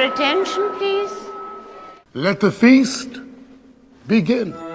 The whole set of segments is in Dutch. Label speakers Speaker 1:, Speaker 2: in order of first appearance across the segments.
Speaker 1: attention, please?
Speaker 2: Let the feast begin.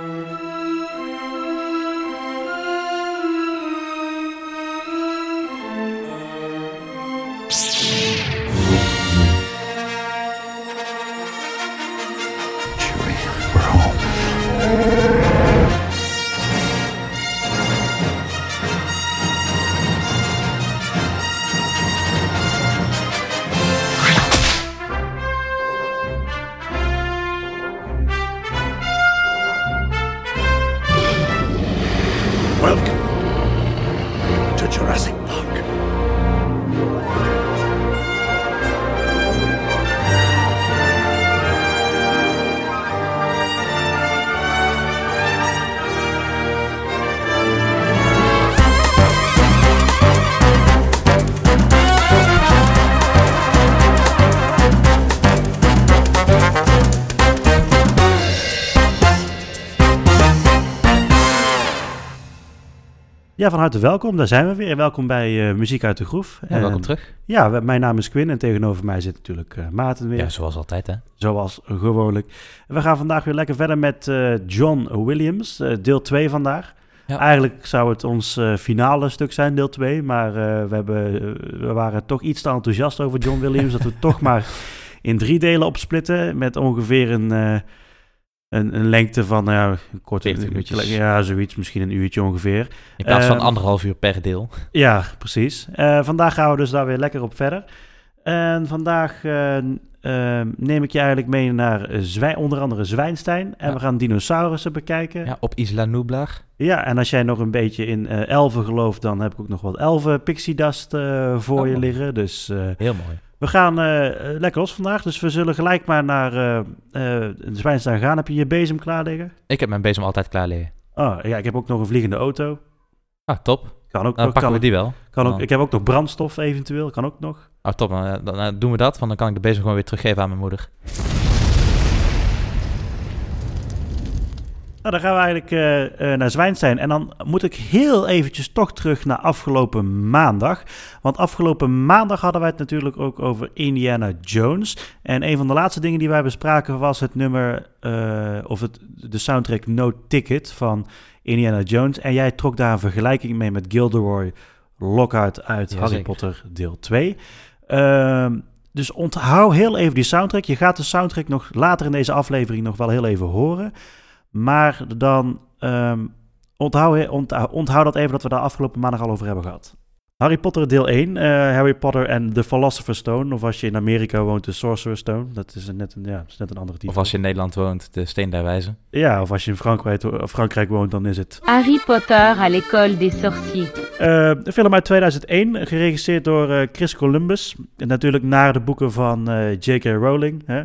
Speaker 3: Ja, van harte welkom. Daar zijn we weer. Welkom bij eh, Muziek uit de Groef.
Speaker 4: Ja, welkom
Speaker 3: En-
Speaker 4: terug.
Speaker 3: Ja, mijn naam is Quinn en tegenover mij zit natuurlijk eh, Maarten weer.
Speaker 4: Ja, zoals altijd, hè?
Speaker 3: Zoals gewoonlijk. We gaan vandaag weer lekker verder met eh, John Williams, deel 2 vandaag.
Speaker 4: Ja.
Speaker 3: Eigenlijk zou het ons finale stuk zijn, deel 2. Maar we, hebben, we waren toch iets te enthousiast over John Williams. dat we toch maar in drie delen opsplitten. Met ongeveer een, een, een lengte van nou ja, een korte
Speaker 4: 40 minuutjes.
Speaker 3: Ja, zoiets. Misschien een uurtje ongeveer.
Speaker 4: In plaats van
Speaker 3: Ehm,
Speaker 4: anderhalf uur per deel.
Speaker 3: Ja, precies. Eh, vandaag gaan we dus daar weer lekker op verder. En vandaag eh, n- eh, neem ik je eigenlijk mee naar eh, onder andere Zwijnstein. En
Speaker 4: Ja.
Speaker 3: we gaan dinosaurussen bekijken. Ja.
Speaker 4: Ja, op Isla Nublar.
Speaker 3: en als jij nog een beetje in eh, elfen gelooft, dan heb ik ook nog wat elfen pixiedast eh voor
Speaker 4: Oh.
Speaker 3: je liggen. Dus
Speaker 4: Heel mooi.
Speaker 3: We gaan eh, eh, lekker los vandaag. Dus we zullen gelijk maar naar eh eh, Zwijnstein gaan. Heb je je bezem klaar liggen?
Speaker 4: Ik heb mijn bezem altijd klaar liggen.
Speaker 3: Oh, ja, ik heb ook nog een vliegende auto.
Speaker 4: Ah, top.
Speaker 3: Kan ook
Speaker 4: Dan
Speaker 3: nog.
Speaker 4: pakken
Speaker 3: Kan,
Speaker 4: we die wel.
Speaker 3: kan ook,
Speaker 4: Dan-
Speaker 3: ik heb ook nog brandstof eventueel. Kan ook nog.
Speaker 4: Ah, top. Dan, dan, doen we dat, want dan kan ik de bezem gewoon weer teruggeven aan mijn moeder.
Speaker 3: Nou, dan gaan we eigenlijk eh, naar Zwijnstein. En dan moet ik heel eventjes toch terug naar afgelopen maandag. Want afgelopen maandag hadden wij het natuurlijk ook over Indiana Jones. En een van de laatste dingen die wij bespraken was het nummer, eh, of het, de soundtrack No Ticket van Indiana Jones. En jij trok daar een vergelijking mee met Gilderoy Lockhart uit
Speaker 4: Ja,
Speaker 3: Harry
Speaker 4: zeker.
Speaker 3: Potter deel 2. Ehm, dus onthoud heel even die soundtrack. Je gaat de soundtrack nog later in deze aflevering nog wel heel even horen. Maar dan ehm onthoud, onthoud, onthoud dat even dat we daar afgelopen maandag al over hebben gehad. Harry Potter deel 1, eh, Harry Potter en The Philosopher's Stone. Of als je in Amerika woont, de Sorcerer's Stone. Dat is net een, ja, is net een andere titel.
Speaker 4: Of als je in Nederland woont, de Steen der Wijzen.
Speaker 3: Ja, of als je in Frankrijk, of Frankrijk woont, dan is het...
Speaker 1: Harry Potter à l'école des sorciers.
Speaker 3: Eh, een film uit 2001, geregisseerd door eh, Chris Columbus. En natuurlijk naar de boeken van eh, J.K. Rowling. Hè,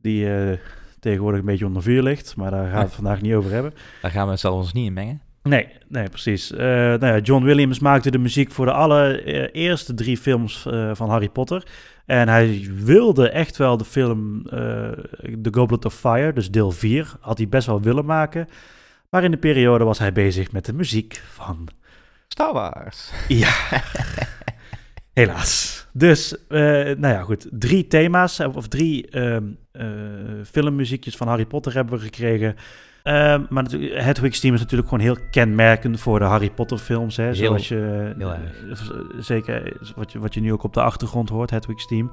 Speaker 3: die eh, tegenwoordig een beetje onder vuur ligt. Maar daar gaan we het vandaag niet over hebben.
Speaker 4: Daar gaan we zelfs niet in mengen.
Speaker 3: Nee, nee, precies. Eh, nou ja, John Williams maakte de muziek voor de allereerste drie films eh, van Harry Potter. En hij wilde echt wel de film eh, The Goblet of Fire, dus deel 4, had hij best wel willen maken. Maar in de periode was hij bezig met de muziek van
Speaker 4: Star Wars.
Speaker 3: ja. Helaas. Dus, eh, nou ja, goed. Drie thema's, eh, of drie ehm, eh, filmmuziekjes van Harry Potter hebben we gekregen. Ehm, maar natuurlijk, Hedwig's Team is natuurlijk gewoon heel kenmerkend voor de Harry Potter films. Hè,
Speaker 4: Heel-
Speaker 3: zoals je,
Speaker 4: heel
Speaker 3: zeker wat je, wat je nu ook op de achtergrond hoort, Hedwig's Team.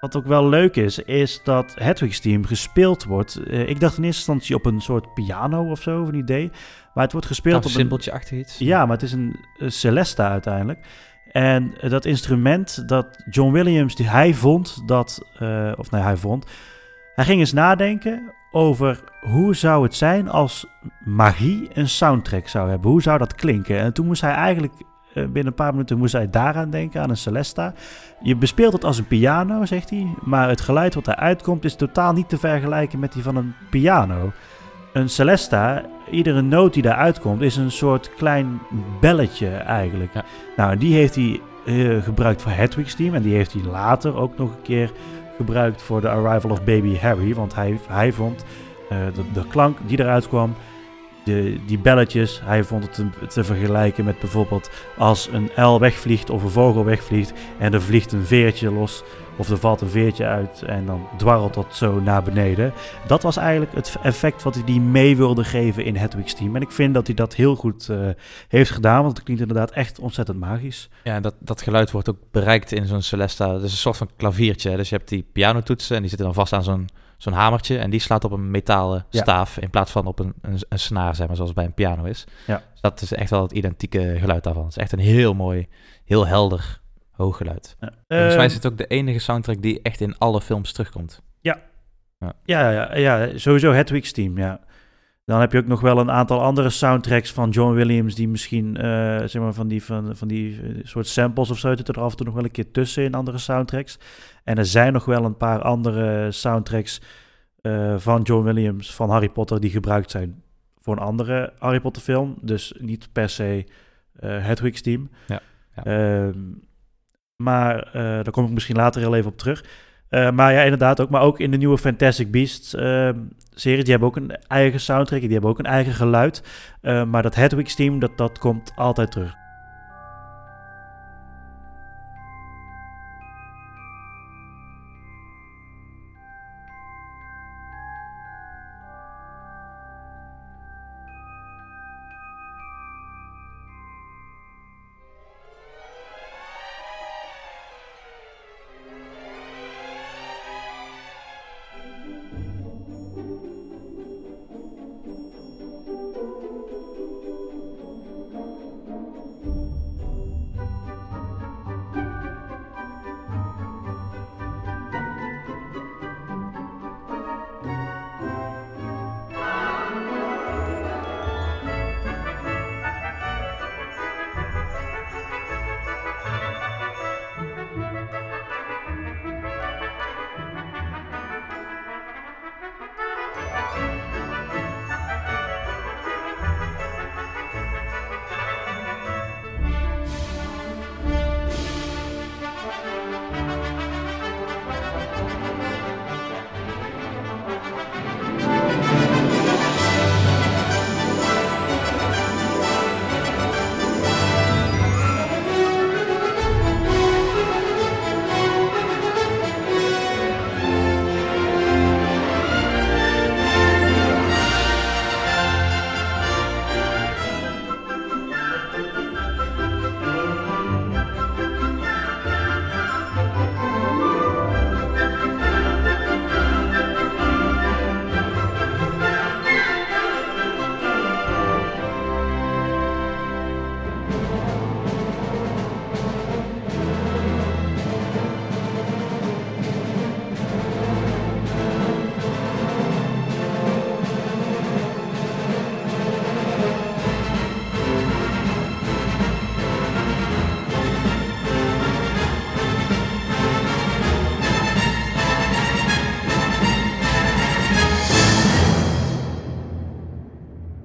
Speaker 3: Wat ook wel leuk is, is dat Hedwig's Team gespeeld wordt. ik dacht in eerste instantie op een soort piano of zo, of een idee. Maar het wordt gespeeld
Speaker 4: Een
Speaker 3: op een...
Speaker 4: simpeltje achter iets.
Speaker 3: Ja, maar het is een, eh, Celesta uiteindelijk. En dat instrument dat John Williams, die hij vond dat, eh, of nee, hij vond, hij ging eens nadenken over hoe zou het zijn als magie een soundtrack zou hebben. Hoe zou dat klinken? En toen moest hij eigenlijk, eh, binnen een paar minuten moest hij daaraan denken, aan een Celesta. Je bespeelt het als een piano, zegt hij, maar het geluid wat eruit komt is totaal niet te vergelijken met die van een piano. Een Celesta, iedere noot die daaruit komt, is een soort klein belletje eigenlijk.
Speaker 4: Ja.
Speaker 3: Nou, die heeft hij eh, gebruikt voor Hedwig's team. En die heeft hij later ook nog een keer gebruikt voor de Arrival of Baby Harry. Want hij, hij vond eh, de, de klank die eruit kwam, de, die belletjes, hij vond het te, te vergelijken met bijvoorbeeld als een uil wegvliegt of een vogel wegvliegt en er vliegt een veertje los. Of er valt een veertje uit en dan dwarrelt dat zo naar beneden. Dat was eigenlijk het effect wat hij die mee wilde geven in Hedwig's team. En ik vind dat hij dat heel goed eh, heeft gedaan, want het klinkt inderdaad echt ontzettend magisch.
Speaker 4: Ja, dat, dat geluid wordt ook bereikt in zo'n Celesta. Dat is een soort van klaviertje. Dus je hebt die pianotoetsen en die zitten dan vast aan zo'n zo'n hamertje. En die slaat op een metalen
Speaker 3: Ja.
Speaker 4: staaf in plaats van op een, een, een snaar, zeg maar, zoals bij een piano is.
Speaker 3: Ja.
Speaker 4: Dus dat is echt wel het identieke geluid daarvan. Het is echt een heel mooi, heel helder hoog geluid.
Speaker 3: Ja.
Speaker 4: Volgens mij
Speaker 3: Ehm,
Speaker 4: is het ook de enige soundtrack die echt in alle films terugkomt.
Speaker 3: Ja, ja, ja, sowieso Hedwig's team, ja. Dan heb je ook nog wel een aantal andere soundtracks van John Williams... die misschien, eh, zeg maar, van die, van, van die eh, soort samples of zo... zitten er af en toe nog wel een keer tussen in andere soundtracks. En er zijn nog wel een paar andere soundtracks eh, van John Williams... van Harry Potter die gebruikt zijn voor een andere Harry Potter film. Dus niet per se eh Hedwig's team.
Speaker 4: Ja, ja.
Speaker 3: Ehm, maar eh, daar kom ik misschien later heel even op terug... Eh, maar ja, inderdaad ook. Maar ook in de nieuwe Fantastic Beasts ehm, serie, die hebben ook een eigen soundtrack. Die hebben ook een eigen geluid. Eh, maar dat Hedwig's team, dat, dat komt altijd terug.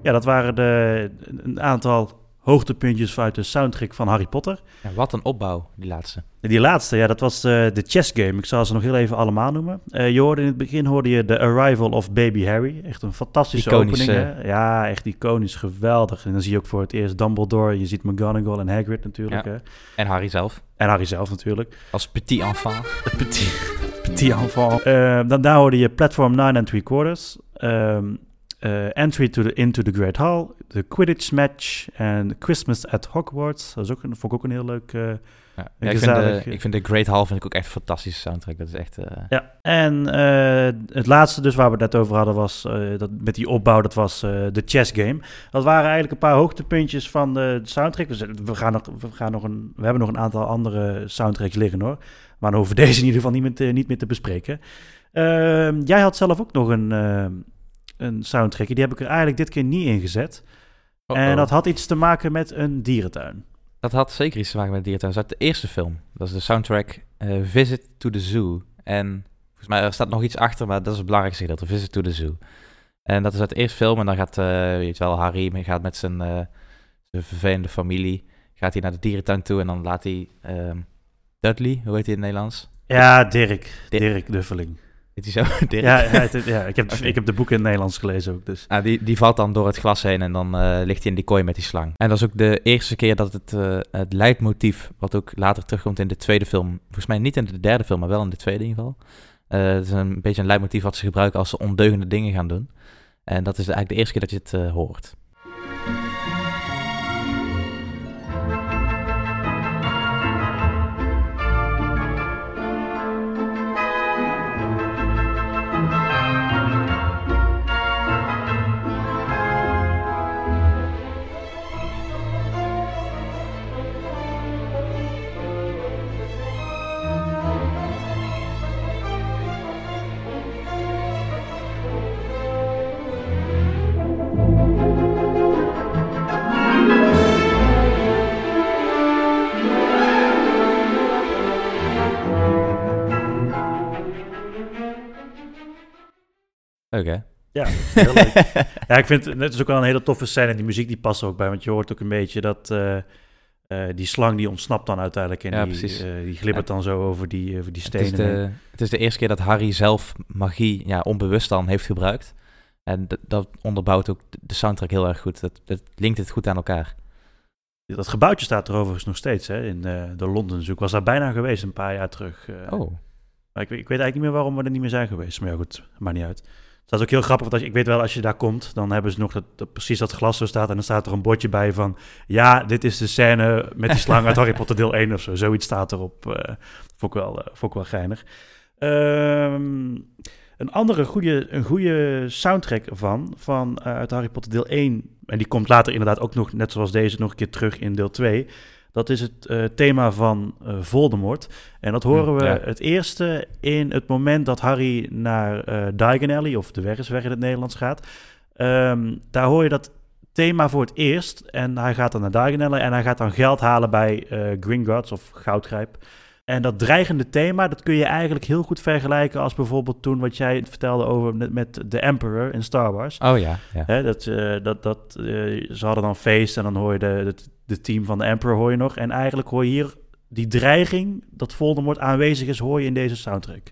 Speaker 3: Ja, dat waren de, een aantal hoogtepuntjes uit de soundtrack van Harry Potter.
Speaker 4: Ja, wat een opbouw, die laatste.
Speaker 3: Die laatste, ja, dat was eh, de chess game. Ik zal ze nog heel even allemaal noemen. Eh, je hoorde in het begin hoorde je The Arrival of Baby Harry. Echt een fantastische opening. Hè? Ja, echt iconisch, geweldig. En dan zie je ook voor het eerst Dumbledore. Je ziet McGonagall en Hagrid natuurlijk.
Speaker 4: Ja.
Speaker 3: Hè?
Speaker 4: En Harry zelf,
Speaker 3: En Harry zelf natuurlijk.
Speaker 4: als petit enfant.
Speaker 3: Petit, petit enfant. Eh, dan daar hoorde je Platform 9 and 3 quarters. Ehm, eh, entry to the, into the Great Hall. De Quidditch match. En Christmas at Hogwarts. Dat is ook een, vond ik ook een heel leuk... eh,
Speaker 4: Ja. Ik, vind de, ik vind de Great Hall vind ik ook echt een fantastische soundtrack. Dat is echt... eh,
Speaker 3: Ja, en eh, het laatste dus waar we het net over hadden was eh, dat met die opbouw, dat was eh, de chess game. Dat waren eigenlijk een paar hoogtepuntjes van de soundtrack. Dus we, gaan nog, we, gaan nog een, we hebben nog een aantal andere soundtracks liggen hoor. Maar dan hoeven we deze in ieder geval niet meer te, niet meer te bespreken. Ehm, jij had zelf ook nog een, eh, een soundtrack. Die heb ik er eigenlijk dit keer niet in gezet. En dat had iets te maken met een dierentuin.
Speaker 4: Dat had zeker iets te maken met dierentuin. Dat is uit de eerste film. Dat is de soundtrack eh, Visit to the Zoo. En volgens mij er staat nog iets achter, maar dat is het belangrijkste gedeelte. Visit to the Zoo. En dat is uit de eerste film. En dan gaat, eh weet je wel, Harry gaat met zijn, eh, zijn vervelende familie. Gaat hij naar de dierentuin toe en dan laat hij ehm, Dudley, hoe heet hij in het Nederlands?
Speaker 3: Ja, Dirk.
Speaker 4: Dirk.
Speaker 3: Dirk Duffeling.
Speaker 4: Is hij zo? Dirk?
Speaker 3: Ja, ja, het- ja ik, heb, ik heb de boeken in het Nederlands gelezen ook. Dus.
Speaker 4: Ah, die, die valt dan door het glas heen en dan eh, ligt hij in die kooi met die slang. En dat is ook de eerste keer dat het, eh, het leidmotief, wat ook later terugkomt in de tweede film, volgens mij niet in de derde film, maar wel in de tweede in ieder geval. Eh, het is een beetje een leidmotief wat ze gebruiken als ze ondeugende dingen gaan doen. En dat is eigenlijk de eerste keer dat je het hoort.
Speaker 3: Heel leuk. ja, ik vind het is ook wel een hele toffe scène. En die muziek die past er ook bij. Want je hoort ook een beetje dat eh, eh, die slang die ontsnapt dan uiteindelijk. En
Speaker 4: Ja,
Speaker 3: die,
Speaker 4: precies.
Speaker 3: eh, die glibbert dan zo over die, over die
Speaker 4: Het
Speaker 3: stenen.
Speaker 4: is, de, het is de eerste keer dat Harry zelf magie ja, onbewust dan heeft gebruikt. En dat onderbouwt ook de soundtrack heel erg goed. Dat, dat linkt het goed aan elkaar.
Speaker 3: Dat gebouwtje staat er overigens nog steeds hè, in eh, de Londen Zoo. Ik was daar bijna geweest een paar jaar terug.
Speaker 4: Oh,
Speaker 3: Maar ik, weet- ik weet eigenlijk niet meer waarom we er niet meer zijn geweest. Maar ja, goed, maakt niet uit. Dat is ook heel grappig, want als ik weet wel, als je daar komt, dan hebben ze nog dat, dat precies dat glas zo staat. En dan staat er een bordje bij van, ja, dit is de scène met die slang uit Harry Potter deel 1 of zo. Zoiets staat erop. eh vond, ik wel, vond ik wel geinig. Ehm, een andere goede, een goede soundtrack van, van eh, uit Harry Potter deel 1. En die komt later inderdaad ook nog, net zoals deze, nog een keer terug in deel 2. Dat is het eh, thema van eh, Voldemort. En dat horen
Speaker 4: Hm,
Speaker 3: we
Speaker 4: ja.
Speaker 3: het eerste in het moment dat Harry naar eh Diagon Alley, of de Werrisweg in het Nederlands gaat. Ehm, daar hoor je dat thema voor het eerst. En hij gaat dan naar Diagon Alley en hij gaat dan geld halen bij eh Gringotts of Goudgrijp. En dat dreigende thema, dat kun je eigenlijk heel goed vergelijken als bijvoorbeeld toen wat jij vertelde over met, de Emperor in Star Wars.
Speaker 4: oh ja. ja.
Speaker 3: Dat, eh, dat, dat, ze hadden dan feest en dan hoor je de, de, de team van de Emperor hoor je nog. En eigenlijk hoor je hier die dreiging dat Voldemort aanwezig is, hoor je in deze soundtrack.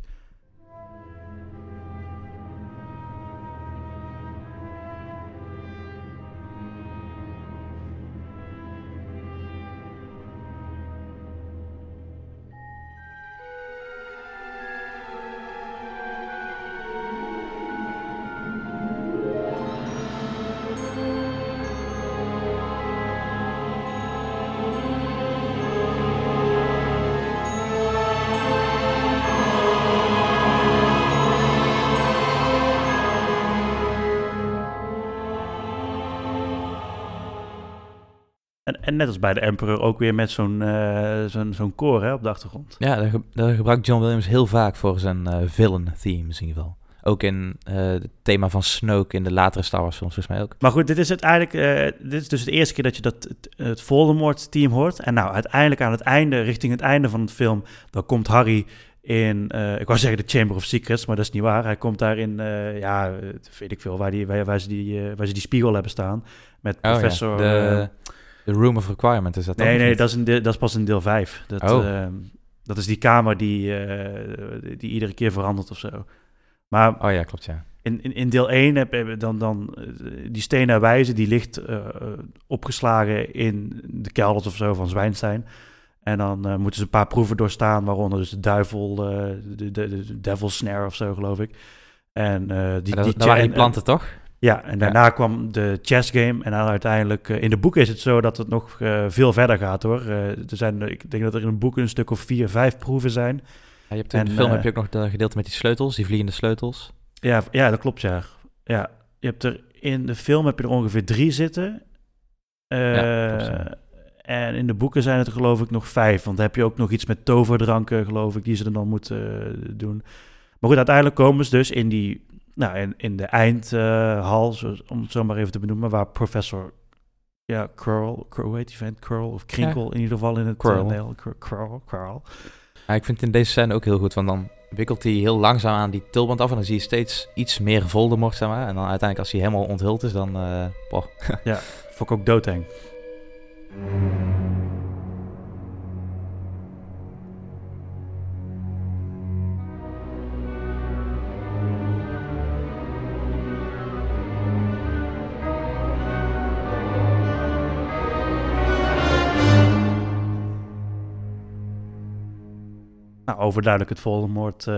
Speaker 3: En, net als bij de Emperor ook weer met zo'n eh, zo'n zo'n koor hè, op de achtergrond.
Speaker 4: Ja, ge- dat gebruikt John Williams heel vaak voor zijn eh, villain themes in ieder geval. Ook in eh, het thema van Snoke in de latere Star Wars films volgens mij ook.
Speaker 3: Maar goed, dit is uiteindelijk, dit is dus de eerste keer dat je dat, het, het Voldemort-team hoort. En nou, uiteindelijk aan het einde, richting het einde van het film, dan komt Harry in, ik wou zeggen de Chamber of Secrets, maar dat is niet waar. Hij komt daar in, ja, weet ik veel, waar, die, waar, waar, ze die, waar ze die spiegel hebben staan. Met
Speaker 4: Oh ja,
Speaker 3: professor...
Speaker 4: de,
Speaker 3: eh,
Speaker 4: de Room of Requirement is dat
Speaker 3: nee, nee, dat is, in de- dat is pas in deel 5. Dat,
Speaker 4: Oh.
Speaker 3: eh, dat is die kamer die, eh, die iedere keer verandert of zo. Maar
Speaker 4: Oh ja, klopt ja.
Speaker 3: in, in, in deel 1 heb je dan, dan eh, die stenen wijze, die ligt eh, opgeslagen in de kelders of zo van Zwijnstein. En dan moeten ze een paar proeven doorstaan, waaronder dus de duivel, de, de, de devil snare of zo, geloof ik. En eh, die,
Speaker 4: En dat,
Speaker 3: die,
Speaker 4: waren die
Speaker 3: en-
Speaker 4: planten toch?
Speaker 3: Ja, en daarna kwam de chess game. En dan uiteindelijk, eh, in de boeken is het zo dat het nog eh, veel verder gaat hoor. Eh, er zijn, ik denk dat er in een boek een stuk of vier, vijf proeven zijn.
Speaker 4: Ja, je hebt in
Speaker 3: En,
Speaker 4: de film heb je ook nog de gedeelte met die sleutels, die vliegende sleutels.
Speaker 3: Ja, ja dat klopt ja. Ja, je hebt er in de film heb je er ongeveer drie zitten.
Speaker 4: Ja, klopt, ja.
Speaker 3: En in de boeken zijn het er geloof ik nog vijf. Want dan heb je ook nog iets met toverdranken, geloof ik, die ze er dan moeten doen. Maar goed, uiteindelijk komen ze dus in die, nou, in, in de eindhal, om het zo maar even te benoemen, waar professor, ja, Curl, Curl hoe heet die vent? Curl of Krinkel in ieder geval in het eh, Curl, Curl.
Speaker 4: Ja, ik vind het in deze scène ook heel goed, want dan wikkelt hij heel langzaam aan die tulband af en dan zie je steeds iets meer Voldemort, zeg maar. En dan uiteindelijk als hij helemaal onthuld is, dan... eh, boah.
Speaker 3: Vond ik ook doodeng. Nou, overduidelijk het Voldemort. eh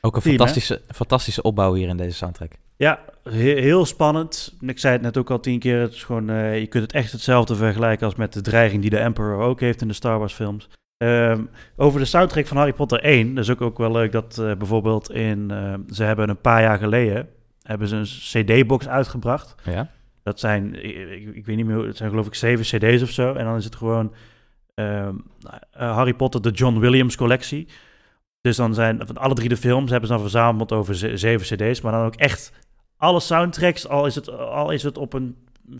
Speaker 4: Ook een
Speaker 3: Team, hè?
Speaker 4: fantastische, fantastische opbouw hier in deze soundtrack.
Speaker 3: ja, he- heel spannend. Ik zei het net ook al tien keer. Het is gewoon, eh, je kunt het echt hetzelfde vergelijken als met de dreiging die de Emperor ook heeft in de Star Wars films. Ehm, over de soundtrack van Harry Potter 1. Dat is ook, ook wel leuk dat eh, bijvoorbeeld in... ze hebben een paar jaar geleden... hebben ze een cd-box uitgebracht.
Speaker 4: Ja?
Speaker 3: Dat zijn, ik, weet niet meer, hoe- het zijn geloof ik zeven cd's of zo. En dan is het gewoon Harry Potter, de John Williams collectie. Dus dan zijn van alle drie de films hebben ze dan verzameld over ze- zeven cd's. Maar dan ook echt alle soundtracks, al is het, al is het op een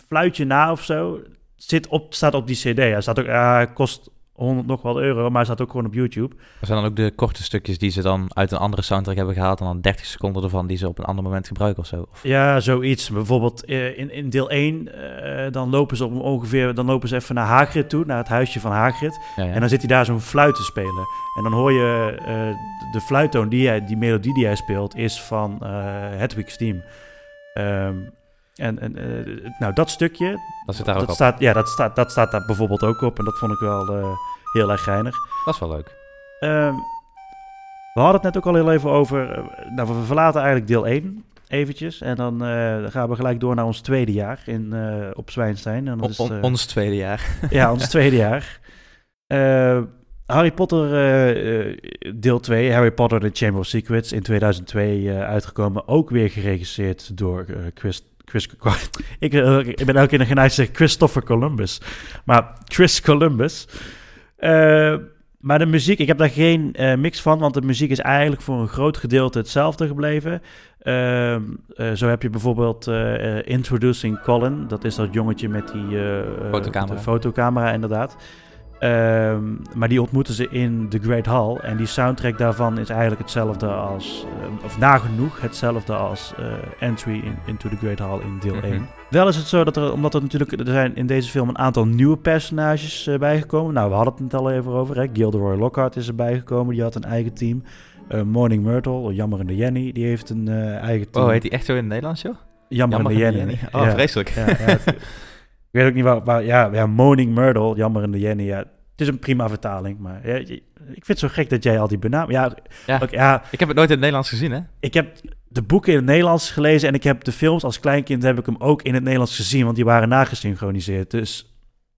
Speaker 3: fluitje na of zo, zit op, staat op die cd. Hij staat ook, hij kost 100 nog wel euro, maar hij staat ook gewoon op YouTube.
Speaker 4: Er zijn dan ook de korte stukjes die ze dan uit een andere soundtrack hebben gehaald. En dan 30 seconden ervan die ze op een ander moment gebruiken of zo. Of,
Speaker 3: Ja, zoiets. Bijvoorbeeld eh, in, in deel 1, eh, dan lopen ze op ongeveer, dan lopen ze even naar Hagrid toe, naar het huisje van Hagrid.
Speaker 4: ja, ja.
Speaker 3: En dan zit hij daar zo'n fluit te spelen. En dan hoor je eh, de fluittoon, die, hij, die melodie die hij speelt, is van eh Hedwig's Team. Ehm, en en eh, nou, dat stukje,
Speaker 4: dat zit daar ook
Speaker 3: dat
Speaker 4: op.
Speaker 3: staat, ja, dat, staat, dat staat daar bijvoorbeeld ook op. En dat vond ik wel eh, heel erg geinig.
Speaker 4: Dat is wel leuk.
Speaker 3: Ehm, we hadden het net ook al heel even over. eh, nou, we verlaten eigenlijk deel 1 eventjes. En dan eh, gaan we gelijk door naar ons tweede jaar in, eh, op Zwijnstein. En dat is,
Speaker 4: on- ons tweede jaar.
Speaker 3: ja, ons tweede jaar. Eh, Harry Potter deel 2, Harry Potter The Chamber of Secrets, in 2002 eh, uitgekomen. Ook weer geregisseerd door eh, Chris... Chris ik, eh, ik ben elke keer geneigd te zeggen Christopher Columbus. Maar Chris Columbus. Eh, maar de muziek, ik heb daar geen eh, mix van, want de muziek is eigenlijk voor een groot gedeelte hetzelfde gebleven. Ehm, eh, zo heb je bijvoorbeeld Introducing Colin. Dat is dat jongetje met die
Speaker 4: fotocamera,
Speaker 3: inderdaad. Ehm, maar die ontmoeten ze in The Great Hall. En die soundtrack daarvan is eigenlijk hetzelfde als, eh, of nagenoeg hetzelfde als eh, Entry in, into the Great Hall in deel
Speaker 4: Mhm.
Speaker 3: 1. Wel is het zo dat er, omdat er natuurlijk, er zijn in deze film een aantal nieuwe personages eh, bijgekomen. Nou, we hadden het net al even over. Hè? Gilderoy Lockhart is erbij gekomen, die had een eigen team. Eh, Morning Myrtle, Jammerende Jenny, die heeft een eigen team.
Speaker 4: Oh, heet die echt zo in het Nederlands, joh?
Speaker 3: Jammerende
Speaker 4: Jammer
Speaker 3: Jenny.
Speaker 4: Oh,
Speaker 3: Ja.
Speaker 4: vreselijk.
Speaker 3: Ja, ja, ik weet ook niet waar, waar ja, ja, Moaning Myrtle, Jammerende Jenny, ja. Het is een prima vertaling, maar ja, ik vind het zo gek dat jij al die benaam... Ja,
Speaker 4: Ja.
Speaker 3: ook- ja,
Speaker 4: Ik heb het nooit in het Nederlands gezien, hè?
Speaker 3: ik heb de boeken in het Nederlands gelezen en ik heb de films als kleinkind heb ik hem ook in het Nederlands gezien, want die waren nagesynchroniseerd. Dus,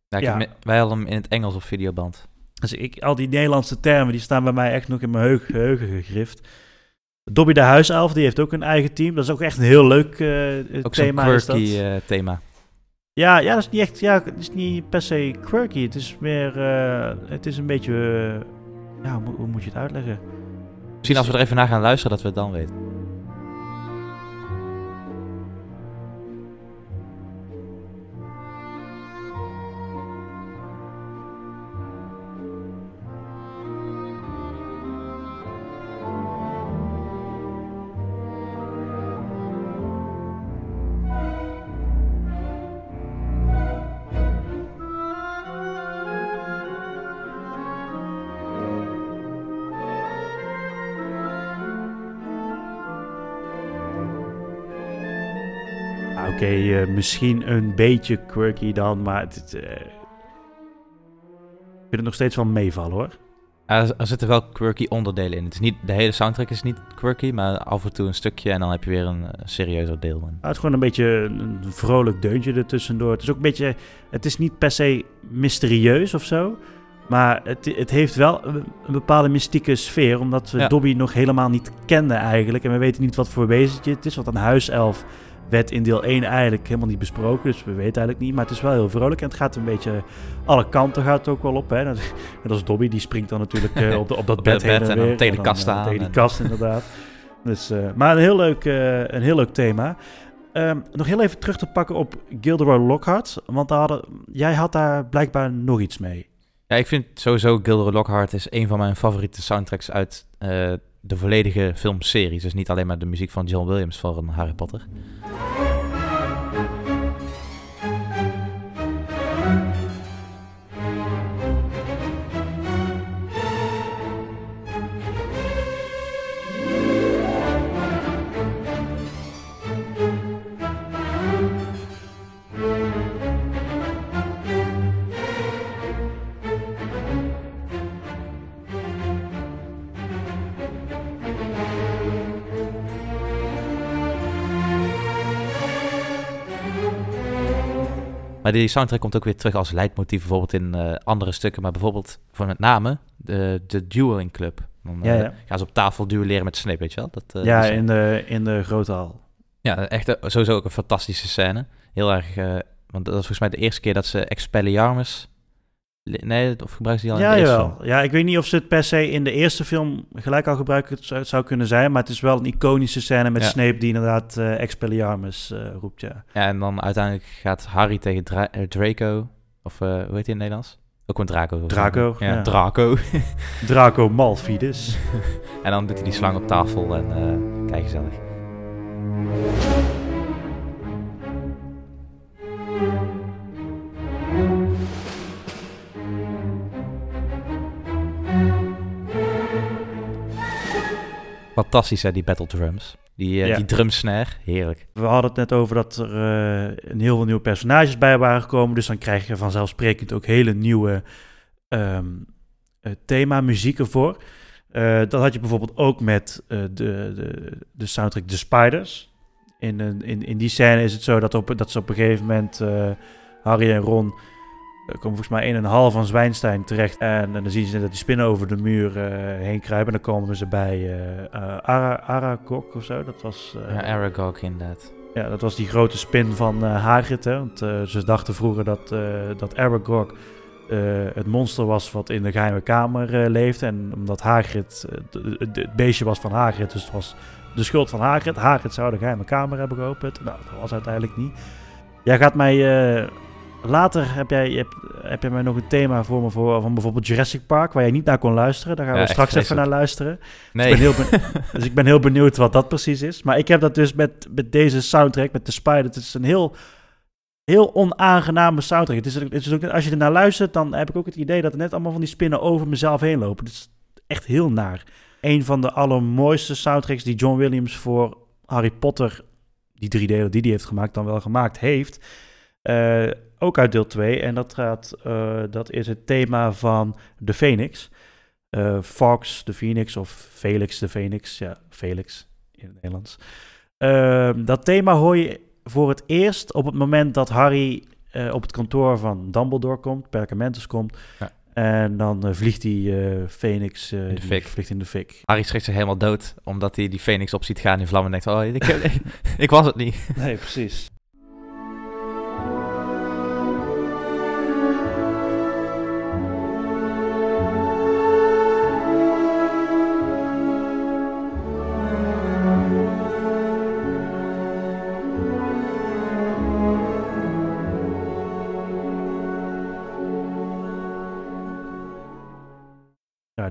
Speaker 4: Ja, ik
Speaker 3: Ja.
Speaker 4: heb me- wij hadden hem in het Engels op videoband.
Speaker 3: dus ik, al die Nederlandse termen, die staan bij mij echt nog in mijn heug- geheugen gegrift. Dobby de Huiself, die heeft ook een eigen team. Dat is ook echt een heel leuk eh,
Speaker 4: Ook zo'n
Speaker 3: thema. is dat.
Speaker 4: quirky eh, thema.
Speaker 3: Ja, ja, dat is niet echt. Ja, het is niet per se quirky. Het is meer. eh, het is een beetje. eh, ja, hoe, moet- hoe moet je het uitleggen?
Speaker 4: Misschien als we er even naar gaan luisteren, dat we het dan weten.
Speaker 3: Eh, misschien een beetje quirky dan, maar het, het, eh, ik vind het nog steeds wel meevallen hoor.
Speaker 4: Er, er zitten wel quirky onderdelen in. Het is niet, de hele soundtrack is niet quirky, maar af en toe een stukje en dan heb je weer een, serieuzer deel.
Speaker 3: Het is gewoon een beetje een, vrolijk deuntje ertussendoor. Het is ook een beetje. Het is niet per se mysterieus of zo. Maar het, het heeft wel een, bepaalde mystieke sfeer. Omdat we
Speaker 4: Ja.
Speaker 3: Dobby nog helemaal niet kenden eigenlijk. En we weten niet wat voor wezentje het is. Want een huiself werd in deel 1 eigenlijk helemaal niet besproken. Dus we weten eigenlijk niet. Maar het is wel heel vrolijk. En het gaat een beetje alle kanten gaat het ook wel op. Hè. Dat, en dat is Dobby. Die springt dan natuurlijk eh, op, de, op dat
Speaker 4: Op
Speaker 3: bed heen en
Speaker 4: en
Speaker 3: weer.
Speaker 4: tegen de kast
Speaker 3: eh,
Speaker 4: aan
Speaker 3: Tegen die kast inderdaad. Dus, eh, maar een heel leuk, eh, een heel leuk thema. Ehm, nog heel even terug te pakken op Gilderoy Lockhart. Want daar hadden, jij had daar blijkbaar nog iets mee.
Speaker 4: Ja, ik vind sowieso Gilderoy Lockhart is een van mijn favoriete soundtracks uit de volledige filmseries. Dus niet alleen maar de muziek van John Williams voor een Harry Potter. Maar die soundtrack komt ook weer terug als leidmotief bijvoorbeeld in eh, andere stukken. Maar bijvoorbeeld voor met name de, de Dueling Club. Dan
Speaker 3: Ja,
Speaker 4: eh,
Speaker 3: ja.
Speaker 4: gaan ze op tafel duelleren met Snape, weet je wel? Dat, eh,
Speaker 3: ja,
Speaker 4: dat is-
Speaker 3: in de, in de grote hal.
Speaker 4: ja, echt sowieso ook een fantastische scène. Heel erg, want dat was volgens mij de eerste keer dat ze Expelliarmus... Nee, of gebruiken ze die al in
Speaker 3: Ja,
Speaker 4: de eerste
Speaker 3: jawel.
Speaker 4: film?
Speaker 3: Ja, ik weet niet of ze het per se in de eerste film gelijk al gebruiken zou, zou kunnen zijn, maar het is wel een iconische scène met
Speaker 4: Ja.
Speaker 3: Snape die inderdaad eh Expelliarmus eh, roept, ja.
Speaker 4: Ja, en dan uiteindelijk gaat Harry tegen Dra- eh, Draco, of hoe heet hij in het Nederlands? Ook een Draco.
Speaker 3: Draco,
Speaker 4: Ja,
Speaker 3: ja.
Speaker 4: Draco.
Speaker 3: Draco Malfidus.
Speaker 4: en dan doet hij die slang op tafel en kijk gezellig. Fantastisch hè, die battle drums. Die,
Speaker 3: Ja.
Speaker 4: die drum snare, heerlijk.
Speaker 3: We hadden het net over dat er eh, een heel veel nieuwe personages bij waren gekomen. Dus dan krijg je vanzelfsprekend ook hele nieuwe ehm eh, thema-muziek ervoor. Eh, dat had je bijvoorbeeld ook met eh, de, de, de soundtrack The Spiders. In, een- in, in die scène is het zo dat, op, dat ze op een gegeven moment eh, Harry en Ron eh, komen volgens mij in een hal van Zwijnstein terecht. En, dan zien ze dat die spinnen over de muur eh, heen kruipen. En dan komen ze bij eh, Ara, Aragog of zo. Dat was... eh,
Speaker 4: Ja, Aragog inderdaad.
Speaker 3: ja, dat was die grote spin van Hagrid. Hè? Want ze dachten vroeger dat, dat Aragog het monster was wat in de geheime kamer leefde. En omdat Hagrid het beestje was van Hagrid, dus het was de schuld van Hagrid. Hagrid zou de geheime kamer hebben geopend. Nou, dat was uiteindelijk niet. Jij gaat mij... later heb jij, heb, heb jij mij nog een thema voor me voor, van bijvoorbeeld Jurassic Park, waar jij niet naar kon luisteren. Daar gaan we straks even naar luisteren.
Speaker 4: Nee.
Speaker 3: ik ben heel Dus ik ben heel benieuwd wat dat precies is. Maar ik heb dat dus met, met deze soundtrack, met de Spider. Het is een heel, heel onaangename soundtrack. Het is, het is ook, als je ernaar luistert, dan heb ik ook het idee dat er net allemaal van die spinnen over mezelf heen lopen. Het is echt heel naar. Een van de allermooiste soundtracks die John Williams voor Harry Potter, die drie delen die hij heeft gemaakt, dan wel gemaakt heeft. Eh, ook uit deel 2. En dat, gaat, eh, dat is het thema van de Phoenix. Eh, Fox de Phoenix of Felix de Phoenix. Ja, Felix in het Nederlands. Ehm, dat thema hoor je voor het eerst op het moment dat Harry eh, op het kantoor van Dumbledore komt, Perkamentus komt.
Speaker 4: Ja.
Speaker 3: En dan vliegt die eh, Phoenix
Speaker 4: In de fik.
Speaker 3: vliegt in de fik.
Speaker 4: Harry schrikt zich helemaal dood, omdat hij die Phoenix op ziet gaan in vlammen en denkt, oh, ik, ik was het niet.
Speaker 3: Nee, precies.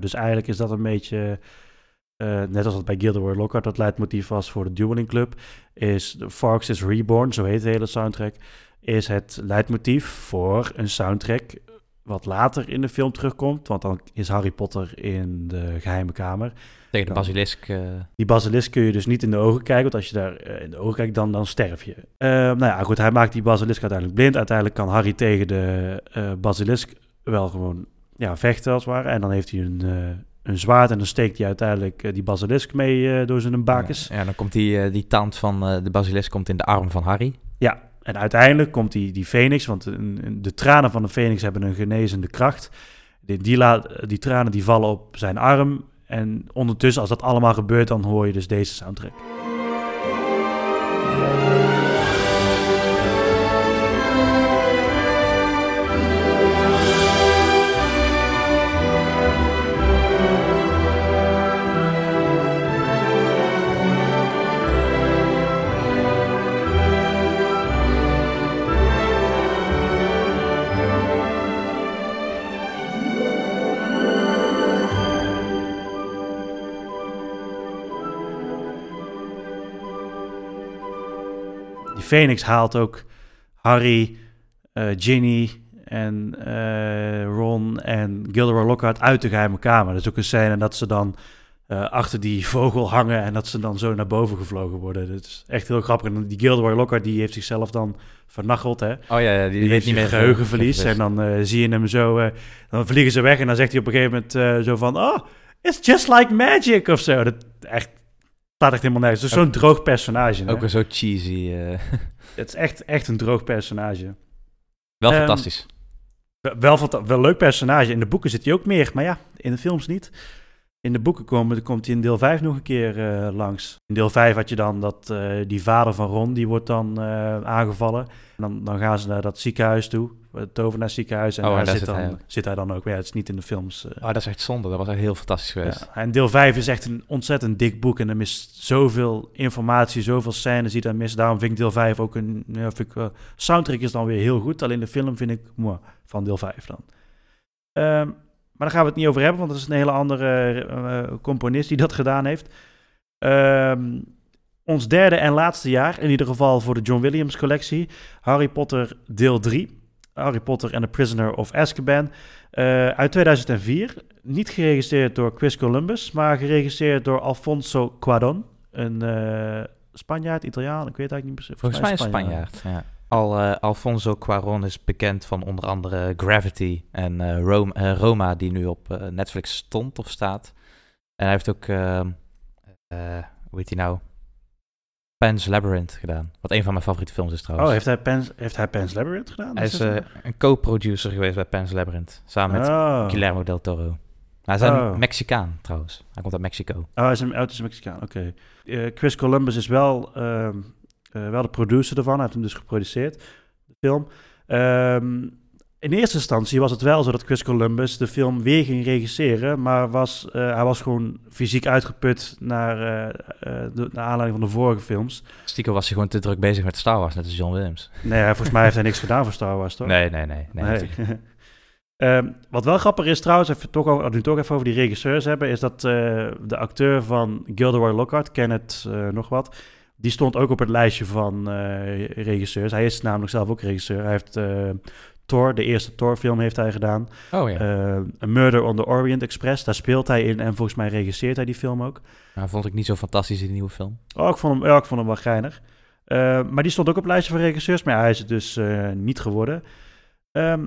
Speaker 3: Dus eigenlijk is dat een beetje, eh, net als het bij Guild Wars Lockhart dat leidmotief was voor de Dueling Club, is Fox is Reborn, zo heet de hele soundtrack, is het leidmotief voor een soundtrack wat later in de film terugkomt, want dan is Harry Potter in de geheime kamer.
Speaker 4: Tegen de
Speaker 3: Dan-
Speaker 4: basilisk. eh,
Speaker 3: Die basilisk kun je dus niet in de ogen kijken, want als je daar eh, in de ogen kijkt, dan, dan sterf je. Eh, nou ja, goed, hij maakt die basilisk uiteindelijk blind. Uiteindelijk kan Harry tegen de basilisk wel gewoon ja, vechten als het ware. En dan heeft hij een, eh, een zwaard en dan steekt hij uiteindelijk eh, die basilisk mee eh, door zijn bakens.
Speaker 4: Ja, dan komt die, die tand van de basilisk komt in de arm van Harry.
Speaker 3: Ja, en uiteindelijk komt die, die Phoenix, want de tranen van de Phoenix hebben een genezende kracht. Die, die, laat, die tranen die vallen op zijn arm. En ondertussen, als dat allemaal gebeurt, dan hoor je dus deze soundtrack. Phoenix haalt ook Harry, eh, Ginny en eh, Ron en Gilderoy Lockhart uit de geheime kamer. Dat is ook een scène dat ze dan eh, achter die vogel hangen en dat ze dan zo naar boven gevlogen worden. Dat is echt heel grappig. En die Gilderoy Lockhart die heeft zichzelf dan vernacheld, hè.
Speaker 4: Oh ja, ja die,
Speaker 3: Die, heeft niet meer geheugenverlies.
Speaker 4: En
Speaker 3: dan zie je hem zo, dan vliegen ze weg en dan zegt hij op een gegeven moment zo van, oh, it's just like magic of zo. Dat echt, staat echt helemaal nergens. Dus zo'n droog personage.
Speaker 4: Ook weer zo cheesy. eh.
Speaker 3: Het is echt, echt een droog personage.
Speaker 4: Wel
Speaker 3: Ehm,
Speaker 4: fantastisch.
Speaker 3: Wel, wel, leuk personage. In de boeken zit hij ook meer, maar ja, in de films niet. In de boeken komen, komt hij in deel 5 nog een keer eh, langs. In deel 5 had je dan dat eh, die vader van Ron, die wordt dan aangevallen. En dan, dan gaan ze naar dat ziekenhuis toe, het tovenaarsziekenhuis. En
Speaker 4: Oh, en
Speaker 3: daar,
Speaker 4: daar
Speaker 3: zit, dan,
Speaker 4: hij
Speaker 3: zit hij dan ook. Maar ja, het is niet in de films. eh.
Speaker 4: Oh, dat is echt zonde. Dat was echt heel fantastisch geweest.
Speaker 3: Ja, en deel 5 is echt een ontzettend dik boek. En er mist zoveel informatie, zoveel scènes die daar missen. Daarom vind ik deel 5 ook een... Ja, vind ik, soundtrack is dan weer heel goed. Alleen de film vind ik moi, van deel 5 dan. Ehm, maar daar gaan we het niet over hebben, want dat is een hele andere eh, componist die dat gedaan heeft. Ehm, ons derde en laatste jaar, in ieder geval voor de John Williams collectie. Harry Potter deel 3. Harry Potter and the Prisoner of Azkaban. Eh, uit 2004. Niet geregisseerd door Chris Columbus, maar geregisseerd door Alfonso Cuarón. Een eh, Spanjaard, Italiaan, ik weet eigenlijk niet precies.
Speaker 4: Volgens mij een Spanjaard. Ja. Al, eh, Alfonso Cuarón is bekend van onder andere Gravity en eh, Rome- Roma, die nu op eh, Netflix stond of staat. En hij heeft ook, ehm, eh, hoe heet hij nou? Pan's Labyrinth gedaan. Wat een van mijn favoriete films is trouwens.
Speaker 3: Oh, heeft hij, Pan's, heeft hij Pan's Labyrinth gedaan?
Speaker 4: hij is eh, een co-producer geweest bij Pan's Labyrinth. Samen met
Speaker 3: oh.
Speaker 4: Guillermo del Toro. Hij is een
Speaker 3: Oh.
Speaker 4: Mexicaan trouwens. Hij komt uit Mexico.
Speaker 3: Oh, hij is een, oh, is een Mexicaan, oké. Eh, Chris Columbus is wel, ehm, eh, wel de producer ervan. Hij heeft hem dus geproduceerd, de film. Ehm, in eerste instantie was het wel zo dat Chris Columbus de film weer ging regisseren, maar was, eh, hij was gewoon fysiek uitgeput naar, eh, eh, de, naar aanleiding van de vorige films.
Speaker 4: Stiekem was hij gewoon te druk bezig met Star Wars, net als John Williams.
Speaker 3: Nee, volgens mij heeft hij niks gedaan voor Star Wars, toch?
Speaker 4: Nee, nee, nee. nee.
Speaker 3: Ehm, wat wel grappig is trouwens, even toch, al- nu toch even over die regisseurs hebben, is dat de acteur van Gilderoy Lockhart, Kenneth nog wat, die stond ook op het lijstje van regisseurs. Hij is namelijk zelf ook regisseur. Hij heeft Thor, de eerste Thor-film heeft hij gedaan.
Speaker 4: Oh ja.
Speaker 3: A Murder on the Orient Express, daar speelt hij in en volgens mij regisseert hij die film ook.
Speaker 4: Nou, vond ik niet zo fantastisch in die nieuwe film.
Speaker 3: Oh, ik vond hem, ja, ik vond hem wel geinig. Eh, maar die stond ook op het lijstje van regisseurs, maar hij is het dus eh, niet geworden. Ehm,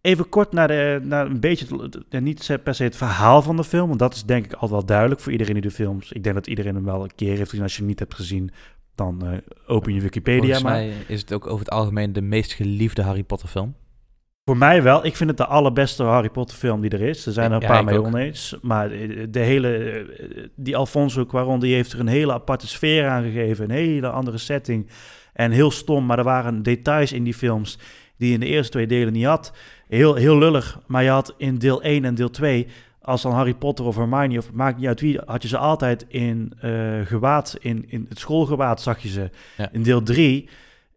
Speaker 3: even kort naar, de, naar een beetje, niet per se het verhaal van de film, want dat is denk ik altijd wel duidelijk voor iedereen die de films... Ik denk dat iedereen hem wel een keer heeft gezien. Als je hem niet hebt gezien, dan open je Wikipedia
Speaker 4: Volgens
Speaker 3: maar.
Speaker 4: mij is het ook over het algemeen de meest geliefde Harry Potter film.
Speaker 3: Voor mij wel. Ik vind het de allerbeste Harry Potter film die er is. Er zijn er een
Speaker 4: Ja,
Speaker 3: paar mee oneens. Maar de hele, die Alfonso Cuarón, die heeft er een hele aparte sfeer aan gegeven. Een hele andere setting. En heel stom, maar er waren details in die films die je in de eerste twee delen niet had. Heel, heel lullig, maar je had in deel 1 en deel 2... Als dan Harry Potter of Hermione, of maakt niet uit wie, had je ze altijd in eh, gewaad, in, in het schoolgewaad zag je ze.
Speaker 4: Ja.
Speaker 3: In deel 3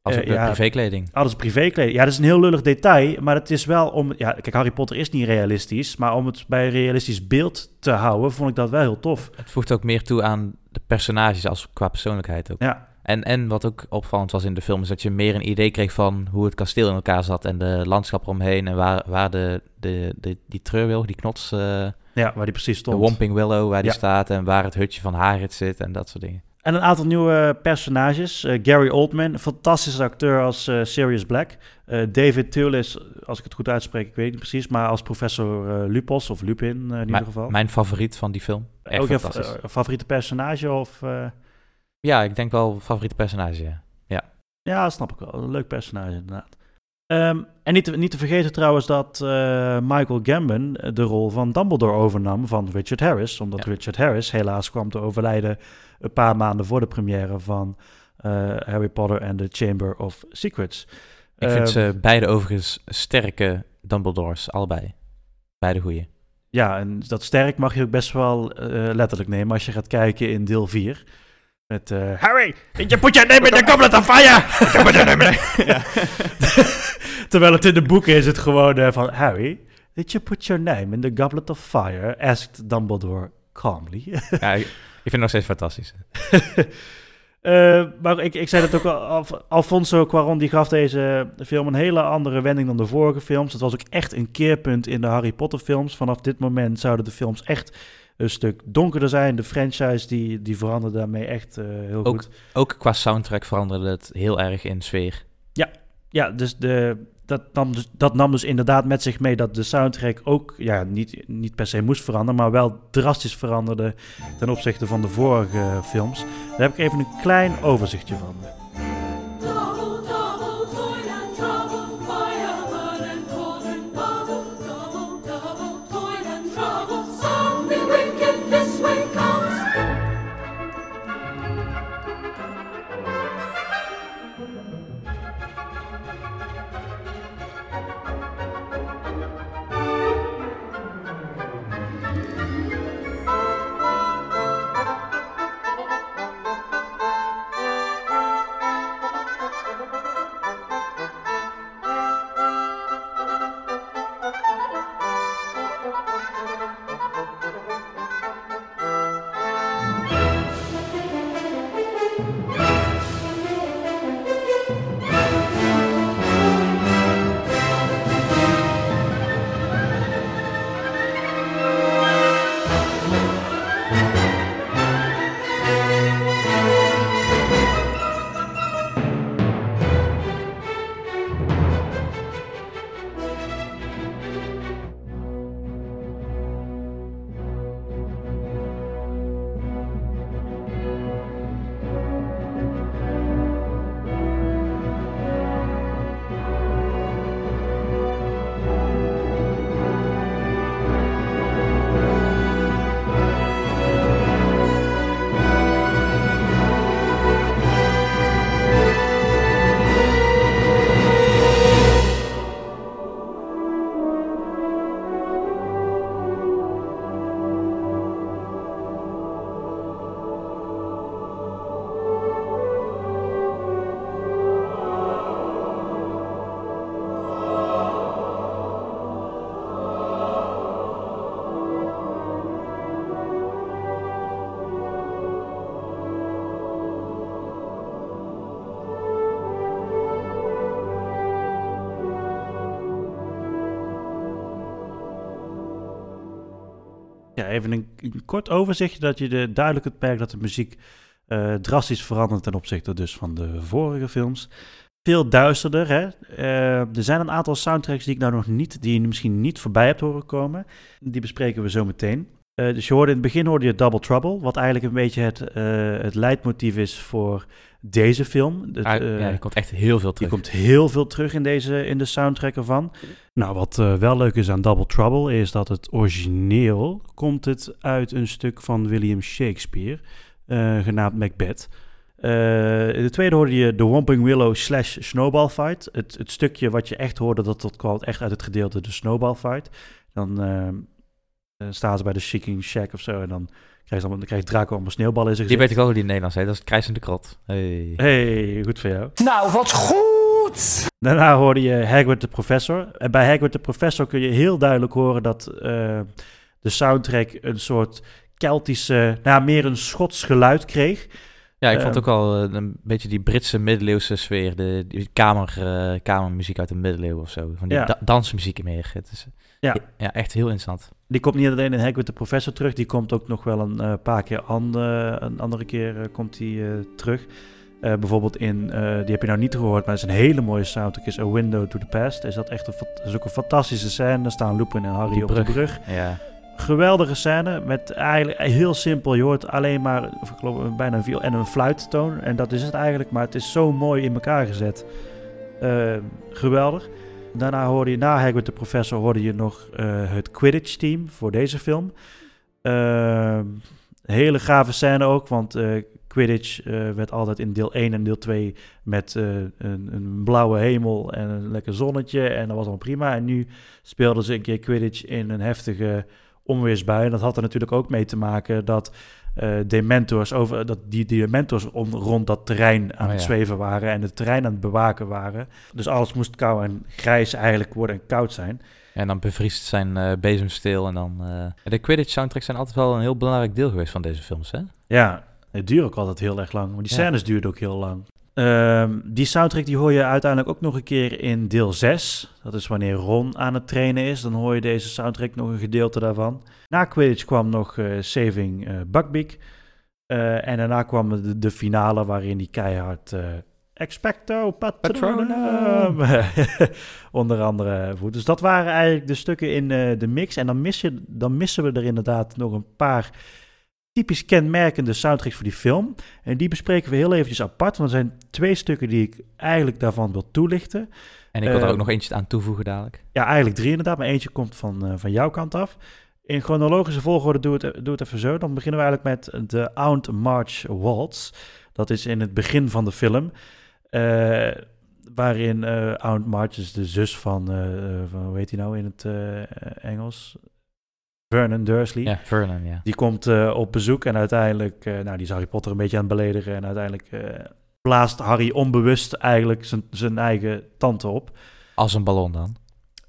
Speaker 4: Als de
Speaker 3: ja.
Speaker 4: privékleding.
Speaker 3: alles privékleding. Ja, dat is een heel lullig detail, maar het is wel om... Ja, kijk, Harry Potter is niet realistisch, maar om het bij een realistisch beeld te houden, vond ik dat wel heel tof.
Speaker 4: Het voegt ook meer toe aan de personages als qua persoonlijkheid ook.
Speaker 3: Ja,
Speaker 4: En, en wat ook opvallend was in de film is dat je meer een idee kreeg van hoe het kasteel in elkaar zat en de landschap eromheen en waar, waar de, de, de, die treurwilg, die knots, eh,
Speaker 3: ja waar die precies
Speaker 4: de
Speaker 3: stond.
Speaker 4: Womping Willow waar die
Speaker 3: Ja.
Speaker 4: staat en waar het hutje van Hagrid zit en dat soort dingen.
Speaker 3: En een aantal nieuwe personages. Eh, Gary Oldman, fantastische acteur als eh, Sirius Black. Eh, David Thewlis, als ik het goed uitspreek, ik weet niet precies, maar als professor Lupos, of Lupin in ieder geval.
Speaker 4: Mijn favoriet van die film. Echt
Speaker 3: Ook je
Speaker 4: fantastisch.
Speaker 3: fa- favoriete personage of...
Speaker 4: ja, ik denk wel favoriete personage. ja.
Speaker 3: Ja, dat snap ik wel. Een leuk personage, inderdaad. Ehm, en niet te, niet te vergeten trouwens dat eh, Michael Gambon eh, de rol van Dumbledore overnam van Richard Harris. Omdat
Speaker 4: Ja.
Speaker 3: Richard Harris helaas kwam te overlijden een paar maanden voor de première van eh, Harry Potter and the Chamber of Secrets.
Speaker 4: Ik vind
Speaker 3: Ehm,
Speaker 4: ze beide overigens sterke Dumbledores, allebei. Beide goeie.
Speaker 3: Ja, en dat sterk mag je ook best wel letterlijk nemen als je gaat kijken in deel 4. Met eh, Harry, did you put your name in the goblet of fire? Did you put your name in the-" Ja. Terwijl het in de boeken is het gewoon eh, van Harry, did you put your name in the goblet of fire? Asked Dumbledore calmly.
Speaker 4: ja, ik, ik vind het nog steeds fantastisch.
Speaker 3: Eh, maar ik, ik zei het ook al, Alf- Alfonso Cuarón die gaf deze film een hele andere wending dan de vorige films. Het was ook echt een keerpunt in de Harry Potter films. Vanaf dit moment zouden de films echt een stuk donkerder zijn. De franchise die, die veranderde daarmee echt eh, heel
Speaker 4: Ook-
Speaker 3: goed.
Speaker 4: Ook qua soundtrack veranderde het heel erg in sfeer.
Speaker 3: Ja, dus de, dat, nam dus dat nam dus inderdaad met zich mee dat de soundtrack ook ja, niet, niet per se moest veranderen, maar wel drastisch veranderde ten opzichte van de vorige films. Daar heb ik even een klein overzichtje van. Ja, even een, kort overzichtje dat je de, duidelijk het merkt dat de muziek eh, drastisch verandert ten opzichte dus van de vorige films. Veel duisterder. Hè? Eh, er zijn een aantal soundtracks die ik nou nog niet, die je misschien niet voorbij hebt horen komen. Die bespreken we zo meteen. Eh, dus je hoorde in het begin hoorde je Double Trouble, wat eigenlijk een beetje het, eh, het leidmotief is voor deze film. Het,
Speaker 4: Ah,
Speaker 3: eh,
Speaker 4: ja, er komt echt heel veel terug.
Speaker 3: komt heel veel terug in, deze, in de soundtrack ervan. Nou, wat wel leuk is aan Double Trouble is dat het origineel komt het uit een stuk van William Shakespeare, genaamd Macbeth. In de tweede hoorde je The Whomping Willow slash Snowball Fight. Het, het stukje wat je echt hoorde, dat, dat kwam echt uit het gedeelte de Snowball Fight. Dan eh, eh, staan ze bij de Shaking Shack of zo en dan krijgt, ze allemaal, dan krijgt Draco allemaal sneeuwballen in zijn
Speaker 4: Die weet ik wel hoe die in Nederlands heet. Dat is het krijzende krot. Hey.
Speaker 3: Hey, goed voor jou.
Speaker 2: Nou, wat goed!
Speaker 3: Daarna hoorde je Hagrid de Professor. En bij Hagrid de Professor kun je heel duidelijk horen dat eh, de soundtrack een soort Keltische, nou meer een Schots geluid kreeg.
Speaker 4: Ja, ik vond
Speaker 3: Ehm.
Speaker 4: ook al eh, een beetje die Britse middeleeuwse sfeer. De, die kamer, kamermuziek uit de middeleeuwen of zo. Van die
Speaker 3: Ja.
Speaker 4: da- dansmuziek meer. Het is,
Speaker 3: Ja.
Speaker 4: ja, echt heel interessant.
Speaker 3: Die komt niet alleen in Hagrid de Professor terug, die komt ook nog wel een eh, paar keer an, eh, een andere keer eh, komt die terug. Bijvoorbeeld in, die heb je nou niet gehoord, maar het is een hele mooie soundtrack, is A Window to the Past. Is dat echt een, is ook een fantastische scène. Daar staan Lupin en Harry op de brug.
Speaker 4: Ja.
Speaker 3: geweldige scène met eigenlijk heel simpel. Je hoort alleen maar ik geloof, bijna een viool en een fluittoon. En dat is het eigenlijk, maar het is zo mooi in elkaar gezet. Geweldig. Daarna hoorde je, na Hagrid de Professor, hoorde je nog eh, het Quidditch-team voor deze film. Eh, hele gave scène ook, want eh, Quidditch eh, werd altijd in deel 1 en deel 2 met een, een blauwe hemel en een lekker zonnetje. En dat was al prima. En nu speelden ze een keer Quidditch in een heftige onweersbui. En dat had er natuurlijk ook mee te maken dat eh dementors over dat die dementors om, rond dat terrein aan
Speaker 4: Oh,
Speaker 3: het
Speaker 4: ja.
Speaker 3: zweven waren en het terrein aan het bewaken waren. Dus alles moest koud en grijs eigenlijk worden en koud zijn.
Speaker 4: En dan bevriest zijn eh bezemsteel. En dan, eh, de Quidditch soundtracks zijn altijd wel een heel belangrijk deel geweest van deze films. Hè?
Speaker 3: Ja, het duurde ook altijd heel erg lang. Maar die
Speaker 4: Ja.
Speaker 3: scènes duurden ook heel lang. Ehm, die soundtrack die hoor je uiteindelijk ook nog een keer in deel 6. Dat is wanneer Ron aan het trainen is. Dan hoor je deze soundtrack nog een gedeelte daarvan. Na Quidditch kwam nog eh, Saving. Eh, en daarna kwam de, de finale waarin die keihard... Expecto Patronum. Onder andere voert. Dus dat waren eigenlijk de stukken in de mix. En dan, mis dan missen we er inderdaad nog een paar typisch kenmerkende soundtracks voor die film. En die bespreken we heel eventjes apart. Want er zijn twee stukken die ik eigenlijk daarvan wil toelichten.
Speaker 4: En ik wil er
Speaker 3: Eh,
Speaker 4: ook nog eentje aan toevoegen dadelijk.
Speaker 3: Ja, eigenlijk drie inderdaad, maar eentje komt van, eh, van jouw kant af. In chronologische volgorde doe het, doe het even zo. Dan beginnen we eigenlijk met de Aunt March Waltz. Dat is in het begin van de film. eh, waarin eh Aunt March is de zus van, eh, eh, van hoe heet hij nou in het eh, Engels? Vernon Dursley.
Speaker 4: Ja, Vernon, ja.
Speaker 3: Die komt eh, op bezoek en uiteindelijk, eh, nou, die is Harry Potter een beetje aan het beledigen. En uiteindelijk eh, blaast Harry onbewust eigenlijk zijn- zijn eigen tante op.
Speaker 4: Als een ballon dan.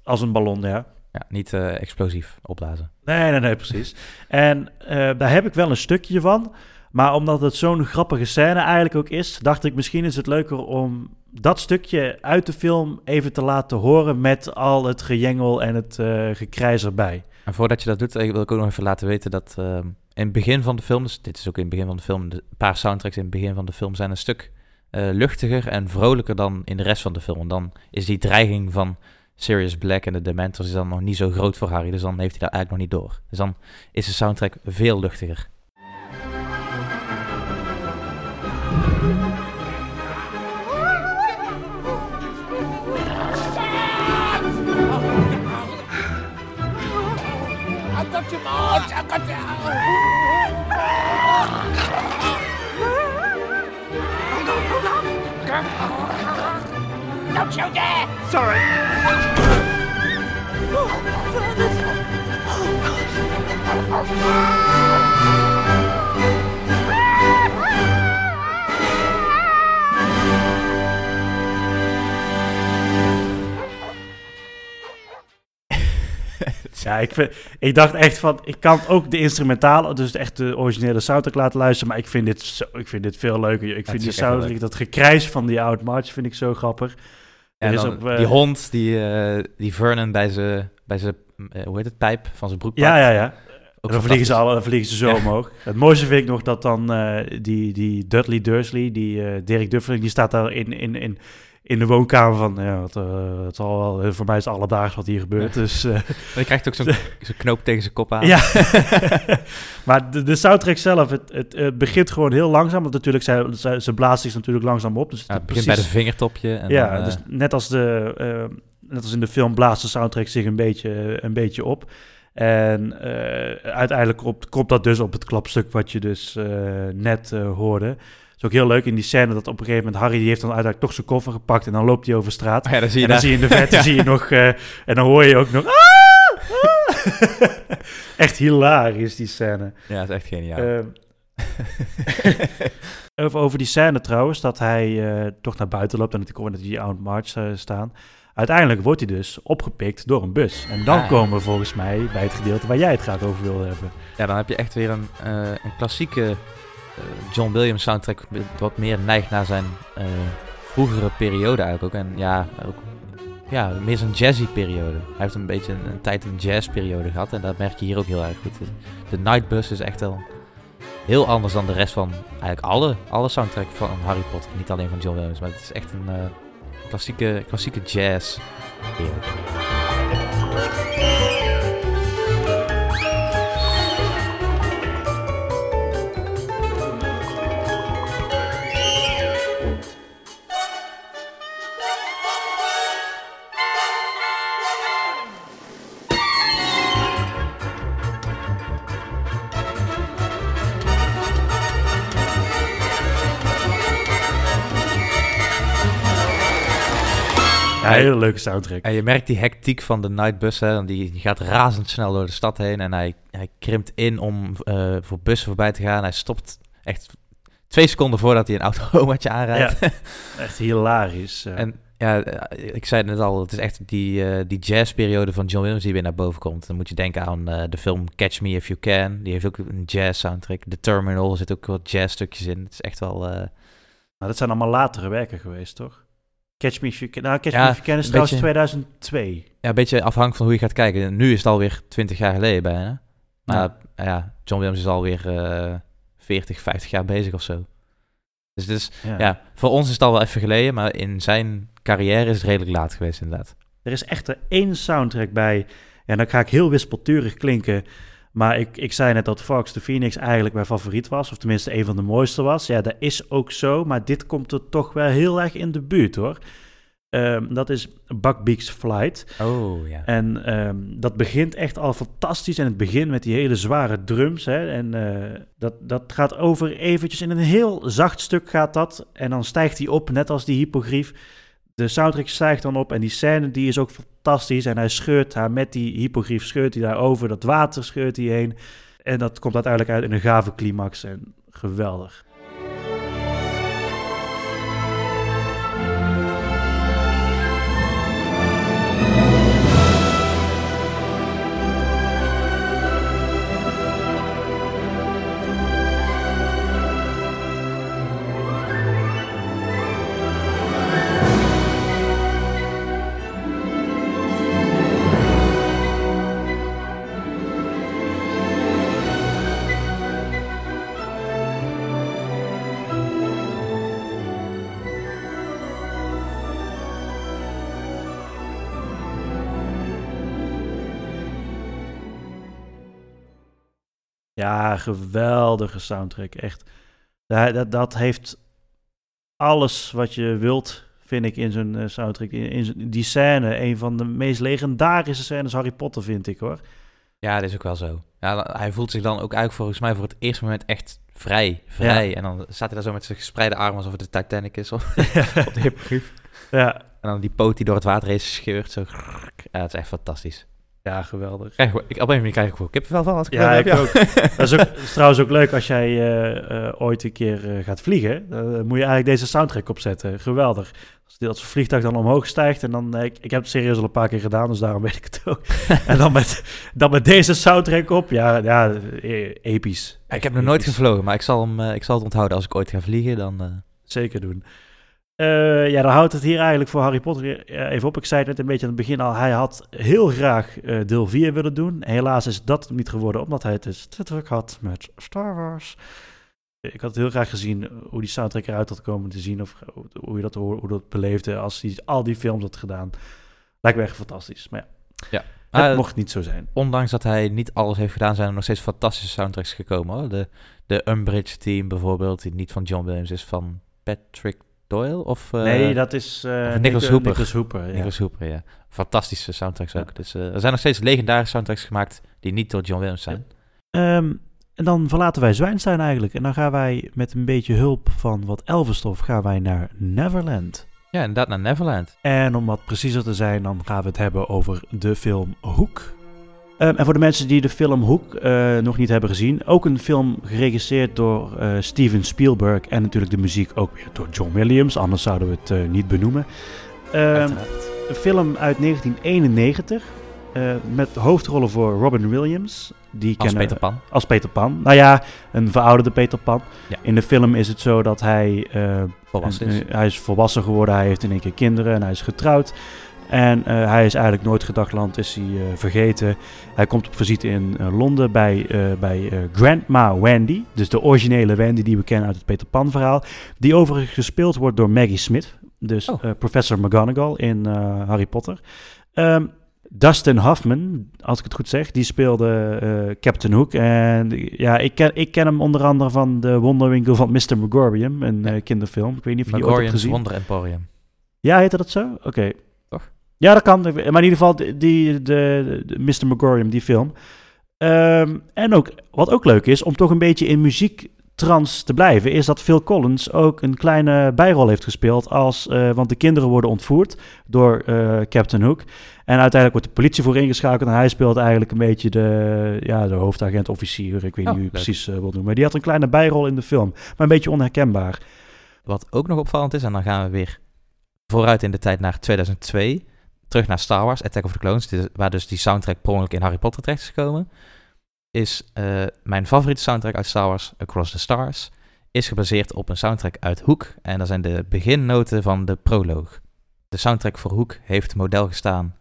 Speaker 3: Als een ballon, ja.
Speaker 4: Ja, niet explosief opblazen.
Speaker 3: Nee, nee, nee, precies. En daar heb ik wel een stukje van. Maar omdat het zo'n grappige scène eigenlijk ook is, dacht ik misschien is het leuker om dat stukje uit de film even te laten horen met al het gejengel en het gekrijs erbij.
Speaker 4: En voordat je dat doet, eh, wil ik ook nog even laten weten dat ehm, in het begin van de film, dus dit is ook in het begin van de film, een paar soundtracks in het begin van de film zijn een stuk eh, luchtiger en vrolijker dan in de rest van de film. En dan is die dreiging van Sirius Black en de Dementors is dan nog niet zo groot voor Harry, dus dan heeft hij dat eigenlijk nog niet door. Dus dan is de soundtrack veel luchtiger.
Speaker 3: Ja, ik, vind, ik dacht echt van, ik kan ook de instrumentale, dus echt de originele soundtrack laten luisteren, maar ik vind dit, zo, ik vind dit veel leuker. Ik vind die soundtrack, dat gekrijs van die Oud March vind ik zo grappig.
Speaker 4: En
Speaker 3: is
Speaker 4: dan
Speaker 3: op, eh,
Speaker 4: die hond die, eh, die Vernon bij zijn, bij zijn eh, hoe heet het, pijp van zijn broek
Speaker 3: Ja, ja, ja. Dan vliegen ze, alle, dan vliegen ze zo
Speaker 4: Ja.
Speaker 3: omhoog. Het mooiste vind ik nog dat dan die, die Dudley Dursley, die eh Dirk Duffeling, die staat daar in, in, in, in de woonkamer van, ja, het, eh, het zal wel, eh, voor mij is het alledaags wat hier gebeurt. Dus, eh,
Speaker 4: Je krijgt ook zo'n knoop tegen zijn kop aan.
Speaker 3: ja. maar de, de soundtrack zelf, het, het, het begint gewoon heel langzaam. Want natuurlijk, zij, zij, ze blaast zich natuurlijk langzaam op. Dus
Speaker 4: Ja, het
Speaker 3: het
Speaker 4: begint bij de vingertopje. En
Speaker 3: ja,
Speaker 4: dan,
Speaker 3: dus net als, de, net als in de film blaast de soundtrack zich een beetje, een beetje op. En uiteindelijk komt, komt dat dus op het klapstuk wat je dus net hoorde. Is ook heel leuk in die scène dat op een gegeven moment Harry die heeft dan uiteindelijk toch zijn koffer gepakt en dan loopt hij over straat.
Speaker 4: oh ja, dan zie je
Speaker 3: en dan zie je in de verte
Speaker 4: Ja.
Speaker 3: zie je nog eh, en dan hoor je ook nog. "Ah! Ah!" echt hilarisch die scène.
Speaker 4: Ja, dat is echt geniaal.
Speaker 3: Ehm, over, over die scène trouwens, dat hij eh, toch naar buiten loopt en dat ik hoor dat die Aunt March eh, staan. Uiteindelijk wordt hij dus opgepikt door een bus. En dan
Speaker 4: Ah.
Speaker 3: komen we volgens mij bij het gedeelte waar jij het graag over wilde hebben.
Speaker 4: Ja, dan heb je echt weer een, een klassieke John Williams soundtrack. Wat meer neigt naar zijn eh, vroegere periode eigenlijk ook. En ja, ook, ja, meer zijn jazzy periode. Hij heeft een beetje een, tijd een jazzperiode gehad. En dat merk je hier ook heel erg goed. De Nightbus is echt wel heel anders dan de rest van eigenlijk alle, alle soundtrack van Harry Potter. Niet alleen van John Williams, maar het is echt een eh, klassieke, klassieke jazz.
Speaker 3: Ja, een hele leuke soundtrack.
Speaker 4: En je merkt die hectiek van de Nightbus, hè, die, die gaat razendsnel door de stad heen en hij, hij krimpt in om eh, voor bussen voorbij te gaan. Hij stopt echt twee seconden voordat hij een automaatje aanrijdt.
Speaker 3: Echt hilarisch.
Speaker 4: En ja, ik zei het net al, het is echt die, eh, die jazzperiode van John Williams die weer naar boven komt. Dan moet je denken aan eh, de film Catch Me If You Can. Die heeft ook een jazz soundtrack. The Terminal er zit ook wat jazz stukjes in. Het is echt wel...
Speaker 3: Maar dat zijn allemaal latere werken geweest, toch? Catch Me If You Can. Nou, Catch
Speaker 4: Ja,
Speaker 3: Me If You Can is trouwens
Speaker 4: beetje-
Speaker 3: 2002.
Speaker 4: ja, een beetje afhankelijk van hoe je gaat kijken. Nu is het alweer 20 jaar geleden bijna. Maar ja, John Williams is alweer eh 40, 50 jaar bezig of zo. Dus, dus
Speaker 3: Ja.
Speaker 4: ja, voor ons is het al wel even geleden, maar in zijn carrière is het redelijk laat geweest inderdaad.
Speaker 3: Er is echter één soundtrack bij. En dan ga ik heel wispelturig klinken. Maar ik, ik zei net dat Fox the Phoenix eigenlijk mijn favoriet was. Of tenminste een van de mooiste was. Ja, dat is ook zo. Maar dit komt er toch wel heel erg in de buurt hoor. Ehm, dat is Buckbeak's Flight.
Speaker 4: Oh ja.
Speaker 3: En ehm, dat begint echt al fantastisch. En het begint met die hele zware drums. Hè? En eh, dat, dat gaat over eventjes in een heel zacht stuk gaat dat. En dan stijgt hij op, net als die hypogrief. De soundtrack stijgt dan op en die scène die is ook fantastisch. En hij scheurt haar met die hypogrief, scheurt hij daar over. Dat water scheurt hij heen. En dat komt uiteindelijk uit in een gave climax. En geweldig. Ja, geweldige soundtrack. Echt. Dat, dat, dat heeft alles wat je wilt, vind ik, in zo'n eh, soundtrack. In, die scène, een van de meest legendarische scènes Harry Potter, vind ik hoor.
Speaker 4: Ja, dat is ook wel zo. Ja, hij voelt zich dan ook eigenlijk volgens mij voor het eerste moment echt vrij. Vrij. En dan staat hij daar zo met zijn gespreide armen alsof het de Titanic is. Of op de hippogrief.
Speaker 3: Ja,
Speaker 4: En dan die poot die door het water heen scheurt. Zo. Ja, dat is echt fantastisch.
Speaker 3: Ja geweldig.
Speaker 4: Krijg, ik- op een manier krijg ik gewoon kippenvel van als ik
Speaker 3: Ja,
Speaker 4: het
Speaker 3: ik
Speaker 4: heb.
Speaker 3: ook. Dat is, ook, is trouwens ook leuk als jij eh, eh, ooit een keer eh, gaat vliegen. Dan moet je eigenlijk deze soundtrack opzetten. Geweldig. Als, het vliegtuig dan omhoog stijgt en dan... ik, ik heb het serieus al een paar keer gedaan, dus daarom weet ik het ook. en dan met, dan met deze soundtrack op. Ja, ja eh, episch.
Speaker 4: Ik heb nog nooit gevlogen, maar ik zal, hem, ik zal het onthouden. Als ik ooit ga vliegen, dan... eh,
Speaker 3: Zeker doen. Eh, ja, dan houdt het hier eigenlijk voor Harry Potter eh, even op. Ik zei het net een beetje aan het begin al. Hij had heel graag eh, deel 4 willen doen. Helaas is dat niet geworden, omdat hij het dus te druk had met Star Wars. Ik had het heel graag gezien hoe die soundtrack eruit had komen te zien. Of hoe je dat, hoe, hoe dat beleefde als hij al die films had gedaan. Lijkt me echt fantastisch. Maar ja,
Speaker 4: Ja.
Speaker 3: het
Speaker 4: Ah,
Speaker 3: mocht niet zo zijn.
Speaker 4: Ondanks dat hij niet alles heeft gedaan, zijn er nog steeds fantastische soundtracks gekomen. Hoor. De, de Umbridge Team bijvoorbeeld, die niet van John Williams is, van Patrick Doyle? Of, eh,
Speaker 3: nee, dat is
Speaker 4: of Nicholas
Speaker 3: Nic-
Speaker 4: Hooper.
Speaker 3: Nicholas Hooper, ja.
Speaker 4: Nicholas Hooper, ja. Fantastische soundtracks
Speaker 3: Ja.
Speaker 4: ook. Dus eh, er zijn nog steeds legendarische soundtracks gemaakt die niet door John Williams zijn.
Speaker 3: Ehm, en dan verlaten wij Zwijnstein eigenlijk. En dan gaan wij met een beetje hulp van wat Elvenstof gaan wij naar Neverland.
Speaker 4: Ja, inderdaad, naar Neverland.
Speaker 3: En om wat preciezer te zijn, dan gaan we het hebben over de film Hoek. Ehm, en voor de mensen die de film Hoek eh, nog niet hebben gezien, ook een film geregisseerd door eh, Steven Spielberg en natuurlijk de muziek ook weer door John Williams, anders zouden we het eh, niet benoemen. Ehm, een film uit 1991 eh, met hoofdrollen voor Robin Williams. Die
Speaker 4: Als
Speaker 3: kennen,
Speaker 4: Peter Pan.
Speaker 3: als Peter Pan. Nou ja, een verouderde Peter Pan.
Speaker 4: Ja.
Speaker 3: In de film is het zo dat hij,
Speaker 4: Volwassen is.
Speaker 3: hij is volwassen geworden, hij heeft in één keer kinderen en hij is getrouwd. En eh, hij is eigenlijk nooit gedachtland, is hij eh, vergeten. Hij komt op visite in eh, Londen bij, bij Grandma Wendy. Dus de originele Wendy die we kennen uit het Peter Pan verhaal. Die overigens gespeeld wordt door Maggie Smith. Dus
Speaker 4: Oh.
Speaker 3: professor McGonagall in Harry Potter. Ehm, Dustin Hoffman, als ik het goed zeg, die speelde Captain Hook. En ja, ik ken, ik ken hem onder andere van de Wonderwinkel van Mr. Megorium, een
Speaker 4: Ja.
Speaker 3: kinderfilm. Ik weet niet of je die ooit hebt gezien.
Speaker 4: Wonder Emporium.
Speaker 3: Ja, heette dat zo? Oké. Ja, dat kan. Maar in ieder geval, die, de, de Mr. Megorium, die film. Ehm, en ook, wat ook leuk is, om toch een beetje in muziektrans te blijven, is dat Phil Collins ook een kleine bijrol heeft gespeeld. Als, eh, want de kinderen worden ontvoerd door eh, Captain Hook. En uiteindelijk wordt de politie voor ingeschakeld. En hij speelt eigenlijk een beetje de, ja, de hoofdagent, officier. Ik weet niet
Speaker 4: Oh,
Speaker 3: hoe je precies eh, wil noemen. Maar die had een kleine bijrol in de film. Maar een beetje onherkenbaar.
Speaker 4: Wat ook nog opvallend is, en dan gaan we weer vooruit in de tijd naar 2002. Terug naar Star Wars, Attack of the Clones, waar dus die soundtrack per ongeluk in Harry Potter terecht is gekomen. Is eh, mijn favoriete soundtrack uit Star Wars, Across the Stars, is gebaseerd op een soundtrack uit Hoek. En dat zijn de beginnoten van de proloog. De soundtrack voor Hoek heeft model gestaan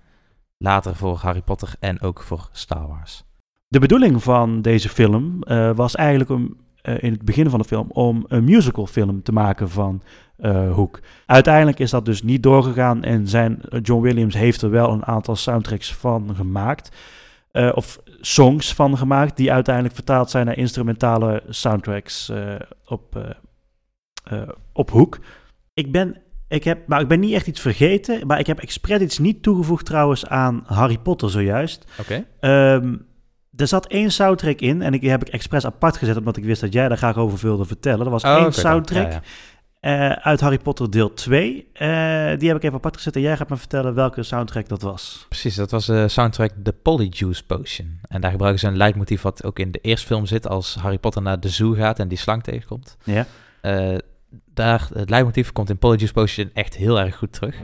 Speaker 4: later voor Harry Potter en ook voor Star Wars.
Speaker 3: De bedoeling van deze film eh, was eigenlijk om eh, in het begin van de film om een musical film te maken van eh, Hoek. Uiteindelijk is dat dus niet doorgegaan en zijn, eh, John Williams heeft er wel een aantal soundtracks van gemaakt. Eh, of songs van gemaakt, die uiteindelijk vertaald zijn naar instrumentale soundtracks op, op Hoek. Ik ben, ik heb, maar ik ben niet echt iets vergeten, maar ik heb expres iets niet toegevoegd trouwens aan Harry Potter zojuist.
Speaker 4: Oké.
Speaker 3: Ehm, er zat één soundtrack in en ik, die heb ik expres apart gezet omdat ik wist dat jij daar graag over wilde vertellen. Er was
Speaker 4: Oh,
Speaker 3: één
Speaker 4: dan.
Speaker 3: soundtrack
Speaker 4: Ja, ja.
Speaker 3: Eh, uit Harry Potter deel 2. Eh, die heb ik even apart gezet en jij gaat me vertellen welke soundtrack dat was.
Speaker 4: Precies, dat was de soundtrack The Polyjuice Potion. En daar gebruiken ze een leidmotief wat ook in de eerste film zit als Harry Potter naar de zoo gaat en die slang tegenkomt.
Speaker 3: Ja.
Speaker 4: Eh, daar, het leidmotief komt in Polyjuice Potion echt heel erg goed terug.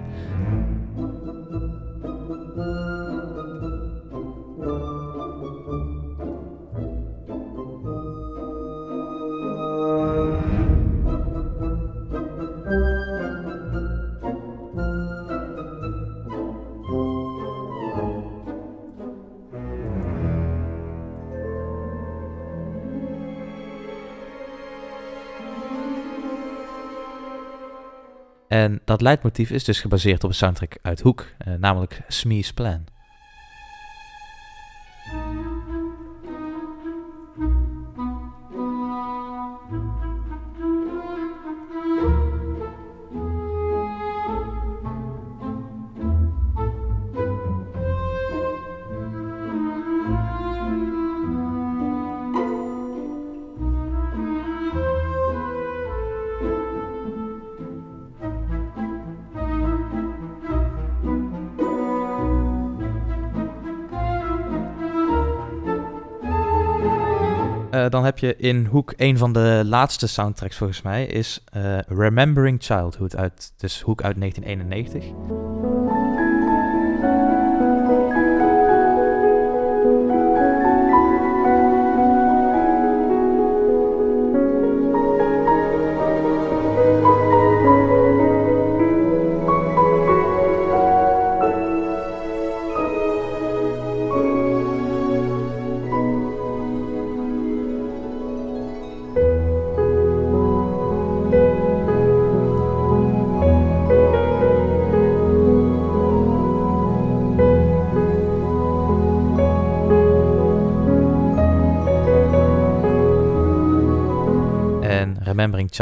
Speaker 4: En dat leidmotief is dus gebaseerd op een soundtrack uit Hoek, eh, namelijk Smee's Plan. Heb je in Hoek een van de laatste soundtracks volgens mij, is eh, Remembering Childhood, uit, dus Hoek uit 1991.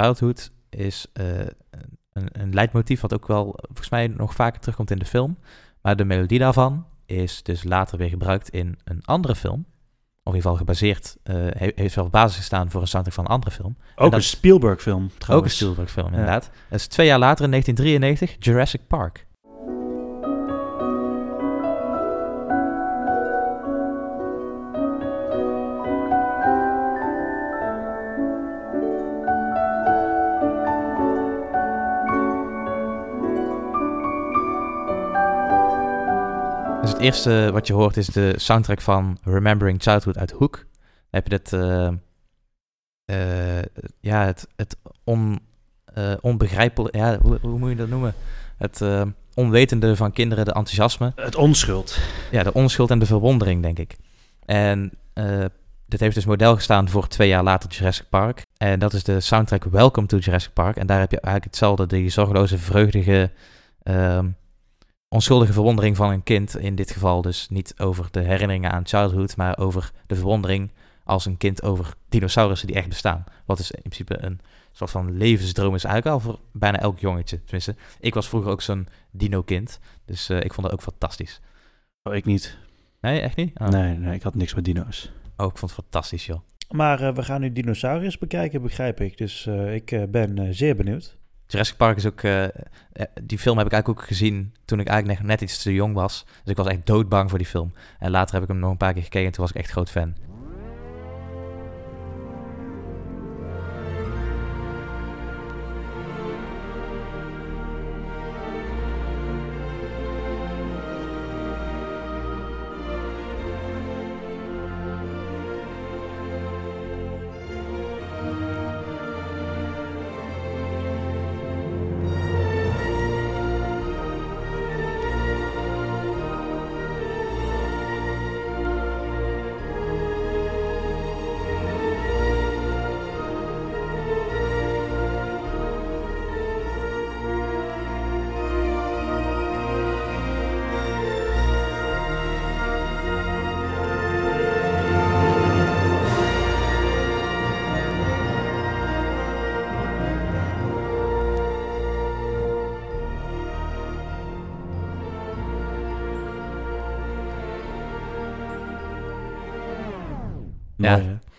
Speaker 4: Childhood is eh, een, een leidmotief wat ook wel volgens mij nog vaker terugkomt in de film. Maar de melodie daarvan is dus later weer gebruikt in een andere film. Of in ieder geval gebaseerd, eh, he- heeft wel op basis gestaan voor een soundtrack van een andere film.
Speaker 3: Ook een Spielberg film
Speaker 4: Ook een
Speaker 3: trouwens.
Speaker 4: Spielberg film,
Speaker 3: Ja.
Speaker 4: inderdaad. Dat is twee jaar later, in 1993, Jurassic Park. Eerste wat je hoort is de soundtrack van Remembering Childhood uit Hook. Dan heb je het, eh, ja, het, het on, eh onbegrijpelijke, ja, hoe, hoe moet je dat noemen? Het onwetende van kinderen, de enthousiasme.
Speaker 3: Het onschuld.
Speaker 4: Ja, de onschuld en de verwondering, denk ik. En dit heeft dus model gestaan voor twee jaar later Jurassic Park. En dat is de soundtrack Welcome to Jurassic Park. En daar heb je eigenlijk hetzelfde, die zorgeloze, vreugdige, ehm, onschuldige verwondering van een kind. In dit geval dus niet over de herinneringen aan childhood, maar over de verwondering als een kind over dinosaurussen die echt bestaan. Wat dus in principe een soort van levensdroom is eigenlijk al voor bijna elk jongetje. Tenminste, ik was vroeger ook zo'n dino-kind. Dus eh, ik vond dat ook fantastisch.
Speaker 3: Oh, ik niet.
Speaker 4: Nee, echt niet? Oh.
Speaker 3: Nee, nee, ik had niks met dino's.
Speaker 4: Oh, ik vond het fantastisch, joh.
Speaker 3: Maar eh, we gaan nu dinosauriërs bekijken, begrijp ik. Dus eh, ik eh, ben zeer benieuwd.
Speaker 4: Jurassic Park is ook... eh, eh, die film heb ik eigenlijk ook gezien toen ik eigenlijk net, net iets te jong was. Dus ik was echt doodbang voor die film. En later heb ik hem nog een paar keer gekeken en toen was ik echt groot fan.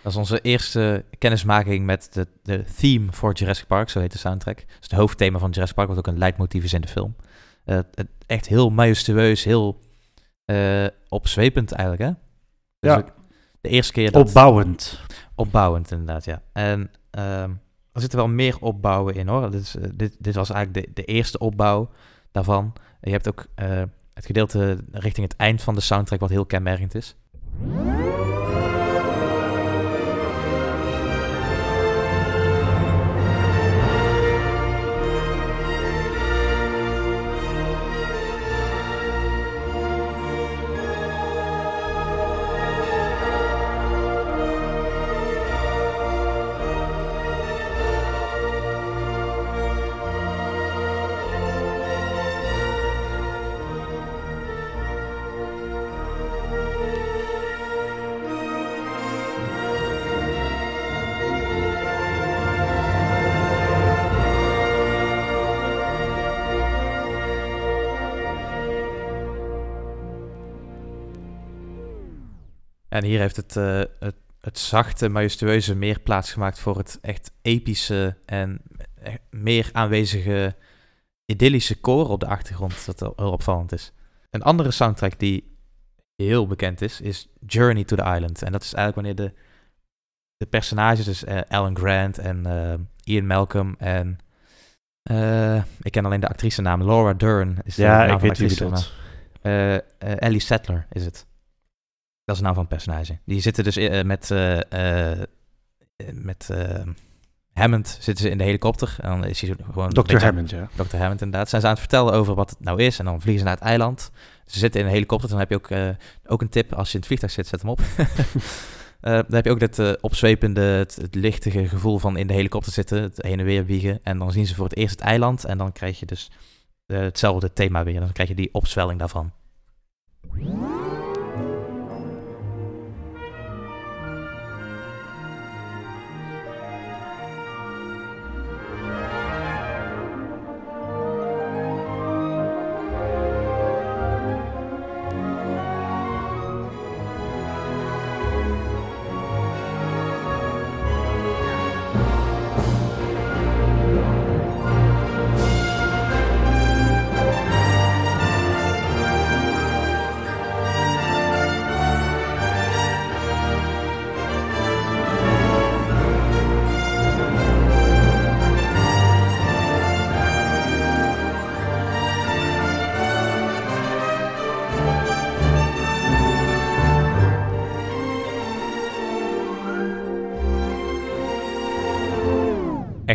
Speaker 4: Dat is onze eerste kennismaking met de, de theme voor Jurassic Park, zo heet de soundtrack. Dus het hoofdthema van Jurassic Park, wat ook een leidmotief is in de film. Eh, echt heel majestueus, heel eh, opzwepend eigenlijk, hè? Dus
Speaker 3: Ja.
Speaker 4: de eerste keer dat...
Speaker 3: Opbouwend.
Speaker 4: Opbouwend, inderdaad, ja. En ehm, er zitten wel meer opbouwen in, hoor. Dit, is, eh, dit, dit was eigenlijk de, de eerste opbouw daarvan. Je hebt ook het gedeelte richting het eind van de soundtrack, wat heel kenmerkend is. Hier heeft het, eh, het, het zachte, majestueuze meer plaatsgemaakt voor het echt epische en echt meer aanwezige idyllische koor op de achtergrond, dat heel opvallend is. Een andere soundtrack die heel bekend is, is Journey to the Island. En dat is eigenlijk wanneer de, de personages, dus eh, Alan Grant en eh, Ian Malcolm en... eh, ik ken alleen de actrice naam, Laura Dern. Is de
Speaker 3: Ja,
Speaker 4: naam
Speaker 3: ik weet wie bedoelt.
Speaker 4: eh, eh, Ellie Sattler is het. Dat is de naam van het personage. Die zitten dus eh, met, eh, eh, met Hammond zitten ze in de helikopter. En dan is hij gewoon...
Speaker 3: Dr. Hammond, ja.
Speaker 4: Dr. Hammond inderdaad. Zijn ze aan het vertellen over wat het nou is. En dan vliegen ze naar het eiland. Ze zitten in een helikopter. Dan heb je ook, ook een tip. Als je in het vliegtuig zit, zet hem op. Dan heb je ook dit eh, opzwepende, het, het lichtige gevoel van in de helikopter zitten. Het heen en weer wiegen. En dan zien ze voor het eerst het eiland. En dan krijg je dus hetzelfde thema weer. Dan krijg je die opzwelling daarvan.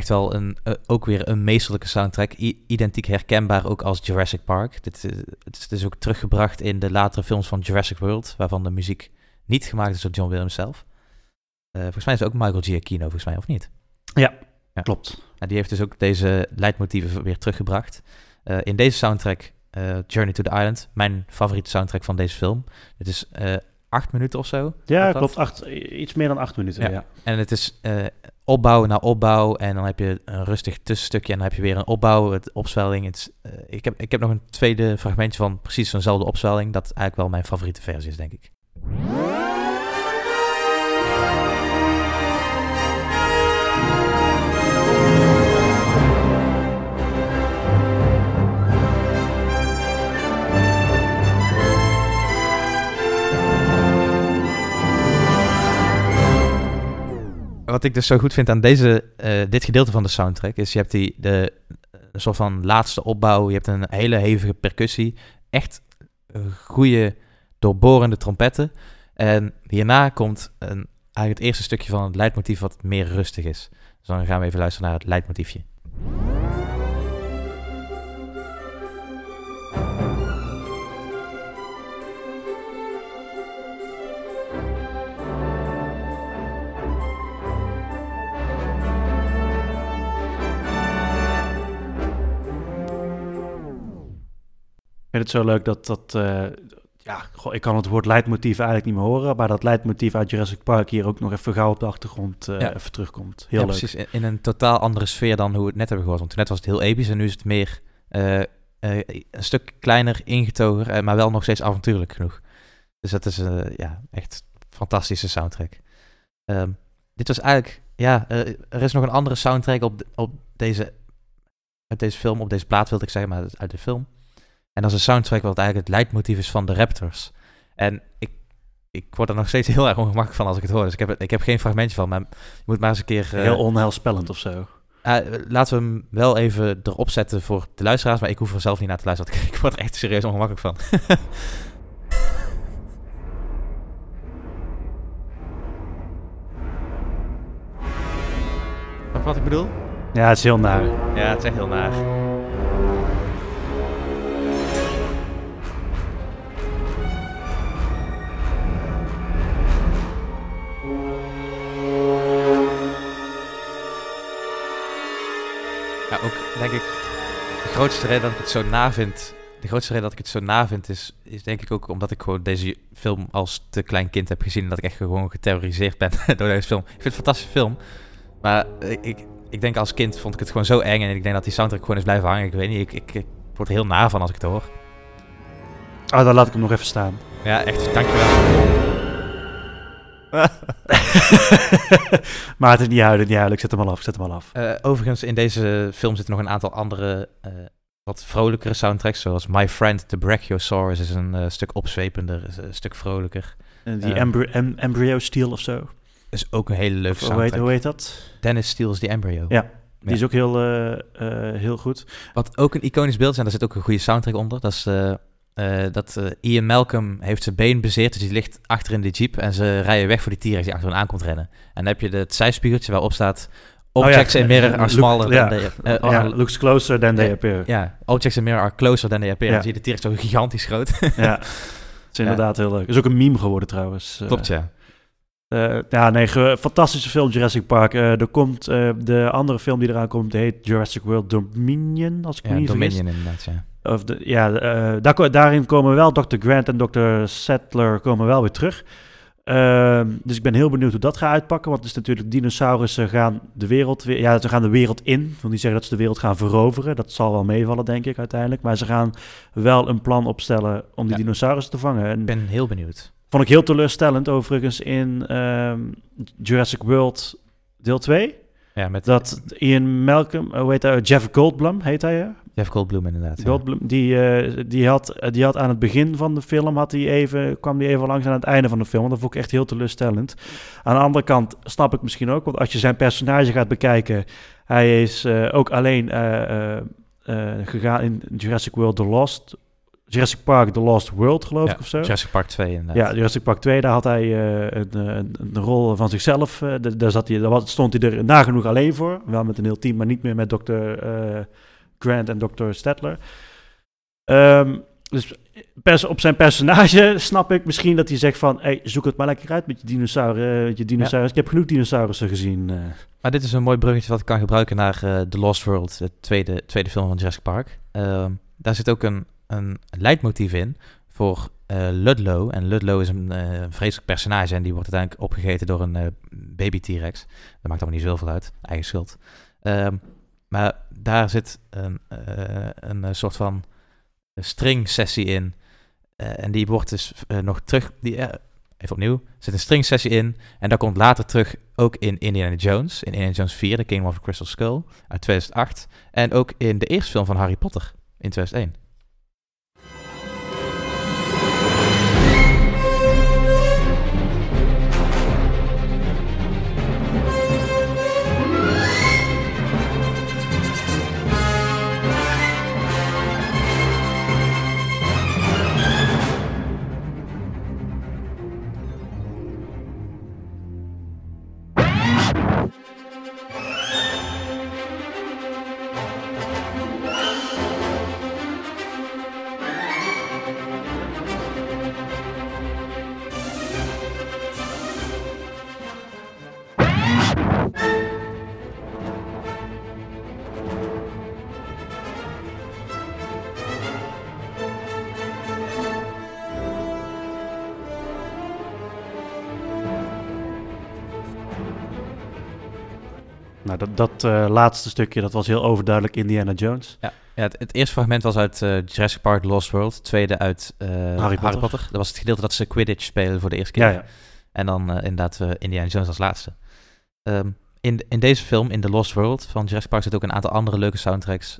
Speaker 4: Echt wel een, eh, ook weer een meesterlijke soundtrack. I- identiek herkenbaar ook als Jurassic Park. Dit, eh, het is dus ook teruggebracht in de latere films van Jurassic World, waarvan de muziek niet gemaakt is door John Williams zelf. Eh, volgens mij is het ook Michael Giacchino, volgens mij, of niet? Ja.
Speaker 3: Klopt.
Speaker 4: Nou, die heeft dus ook deze leidmotieven weer teruggebracht. In deze soundtrack, Journey to the Island, mijn favoriete soundtrack van deze film. Het is acht minuten of zo.
Speaker 3: Ja, klopt. Acht, iets meer dan acht minuten.
Speaker 4: Ja.
Speaker 3: Ja.
Speaker 4: En het is eh, opbouw na opbouw. En dan heb je een rustig tussenstukje. En dan heb je weer een opbouw, het opzwelling. Het is, eh, ik, heb, ik heb nog een tweede fragmentje van precies zo'nzelfde opzwelling. Dat eigenlijk wel mijn favoriete versie is, denk ik. Wat ik dus zo goed vind aan deze, eh, dit gedeelte van de soundtrack is je hebt die, de, een soort van laatste opbouw. Je hebt een hele hevige percussie. Echt goede doorborende trompetten. En hierna komt een, eigenlijk het eerste stukje van het leidmotief wat meer rustig is. Dus dan gaan we even luisteren naar het leidmotiefje.
Speaker 3: Vind het zo leuk dat dat... eh, ja, goh, ik kan het woord leidmotief eigenlijk niet meer horen, maar dat leidmotief uit Jurassic Park hier ook nog even gauw op de achtergrond eh,
Speaker 4: Ja.
Speaker 3: even terugkomt. Heel
Speaker 4: ja,
Speaker 3: leuk.
Speaker 4: precies. In, een totaal andere sfeer dan hoe we het net hebben gehoord. Want net was het heel episch en nu is het meer eh, een stuk kleiner, ingetogen, maar wel nog steeds avontuurlijk genoeg. Dus dat is ja, echt fantastische soundtrack. Ehm, dit was eigenlijk, ja, er is nog een andere soundtrack op, de- op deze, uit deze film, op deze plaat wilde ik zeggen, maar uit de film. En dat is een soundtrack wat eigenlijk het leidmotief is van de Raptors. En ik, ik word er nog steeds heel erg ongemakkelijk van als ik het hoor. Dus ik heb, ik heb geen fragmentje van, maar je moet maar eens een keer... eh,
Speaker 3: Heel onheilspellend of zo.
Speaker 4: eh, laten we hem wel even erop zetten voor de luisteraars, maar ik hoef er zelf niet naar te luisteren. Ik, word er echt serieus ongemakkelijk van. Wat ik bedoel?
Speaker 3: Ja, het is heel naar.
Speaker 4: Ja, het is echt heel naar. Ook denk ik, de grootste reden dat ik het zo na vind, de grootste reden dat ik het zo na vind, is, is denk ik ook omdat ik gewoon deze film als te klein kind heb gezien en dat ik echt gewoon geterroriseerd ben door deze film. Ik vind het een fantastische film, maar ik, ik, denk als kind vond ik het gewoon zo eng en ik denk dat die soundtrack gewoon is blijven hangen. Ik weet niet, ik, ik, ik word er heel naar van als ik het hoor.
Speaker 3: Ah, dan laat ik hem nog even staan.
Speaker 4: Ja, echt, dankjewel.
Speaker 3: maar het is niet huilen, niet huilen. Ik zet hem al af, ik zet hem al af.
Speaker 4: Eh, overigens, in deze film zitten nog een aantal andere, eh, wat vrolijkere soundtracks. Zoals My Friend the Brachiosaurus is een eh, stuk opzwepender, is een stuk vrolijker.
Speaker 3: En die embry- em- embryo steel of zo.
Speaker 4: Is ook een hele leuke
Speaker 3: Of hoe, heet,
Speaker 4: soundtrack.
Speaker 3: hoe heet dat?
Speaker 4: Dennis Steele's The Embryo.
Speaker 3: Ja, Die
Speaker 4: Ja.
Speaker 3: is ook heel, heel goed.
Speaker 4: Wat ook een iconisch beeld is, en daar zit ook een goede soundtrack onder. Dat is eh, eh, dat eh, Ian Malcolm heeft zijn been bezeerd, dus die ligt achter in de jeep. En ze rijden weg voor die T-Rex die achter hen aankomt rennen. En dan heb je de- het zijspiegeltje waarop staat...
Speaker 3: Oh ja,
Speaker 4: Objects in mirror are smaller than they... eh,
Speaker 3: Oh, looks closer than they appear.
Speaker 4: ja, objects in mirror are closer than they appear. Dan zie je de T-Rex zo gigantisch groot.
Speaker 3: Ja, het is inderdaad heel leuk. is ook een meme geworden trouwens. Eh,
Speaker 4: Klopt, ja.
Speaker 3: eh, ja, nee, fantastische film Jurassic Park. Eh, er komt, eh, de andere film die eraan komt, die heet Jurassic World Dominion, als ik me niet vergis.
Speaker 4: Dominion inderdaad, ja.
Speaker 3: Of de, ja, eh, daar, daarin komen wel Dr. Grant en Dr. Settler komen wel weer terug. Ehm, dus ik ben heel benieuwd hoe dat gaat uitpakken. Want het is natuurlijk, dinosaurussen gaan de wereld weer... Ja, ze gaan de wereld in. Ik wil niet zeggen dat ze de wereld gaan veroveren. Dat zal wel meevallen, denk ik, uiteindelijk. Maar ze gaan wel een plan opstellen om die
Speaker 4: Ja.
Speaker 3: dinosaurussen te vangen. En
Speaker 4: Ik ben heel benieuwd.
Speaker 3: vond ik heel teleurstellend, overigens, in ehm, Jurassic World deel 2.
Speaker 4: Ja, met
Speaker 3: Dat Ian Malcolm, eh, hoe heet hij? Jeff Goldblum heet hij, ja?
Speaker 4: Jeff Goldblum inderdaad. ja.
Speaker 3: Goldblum, die, eh, die, had, eh, die had aan het begin van de film, had hij even, kwam die even langs aan het einde van de film. Dat vond ik echt heel teleurstellend. Aan de andere kant snap ik misschien ook, want als je zijn personage gaat bekijken, hij is eh, ook alleen gegaan in Jurassic World The Lost, Jurassic Park The Lost World, geloof
Speaker 4: Ja,
Speaker 3: ik, of zo.
Speaker 4: Jurassic Park 2 inderdaad.
Speaker 3: Ja, Jurassic Park 2, daar had hij een, een, een rol van zichzelf. daar, zat hij, daar stond hij er nagenoeg alleen voor. Wel met een heel team, maar niet meer met Dr. eh, Grant en Dr. Stedtler. Ehm, dus pers- op zijn personage snap ik misschien dat hij zegt van... Hey, zoek het maar lekker uit met je dinosaurussen. met je dinosaurus. Ik heb genoeg dinosaurussen gezien. eh.
Speaker 4: Maar dit is een mooi bruggetje wat ik kan gebruiken naar eh, The Lost World, de tweede, tweede film van Jurassic Park. Ehm, daar zit ook een, een leidmotief in voor eh, Ludlow. En Ludlow is een eh, vreselijk personage en die wordt uiteindelijk opgegeten door een eh, baby T-Rex. Dat maakt allemaal niet zoveel uit, eigen schuld. Ehm, maar daar zit een, eh, een eh, soort van string sessie in. Eh, en die wordt dus nog terug... Die, even opnieuw. Er zit een string sessie in. En dat komt later terug ook in Indiana Jones. In Indiana Jones 4, The Kingdom of the Crystal Skull uit 2008. En ook in de eerste film van Harry Potter in 2001.
Speaker 3: Dat, dat eh, laatste stukje, dat was heel overduidelijk Indiana Jones.
Speaker 4: Ja, het, het eerste fragment was uit eh, Jurassic Park Lost World. Het tweede uit eh, Harry,
Speaker 3: Potter.
Speaker 4: Potter. Dat was het gedeelte dat ze Quidditch spelen voor de eerste keer.
Speaker 3: Ja, ja.
Speaker 4: En dan inderdaad Indiana Jones als laatste. Ehm, in, in deze film, in The Lost World van Jurassic Park, zitten ook een aantal andere leuke soundtracks.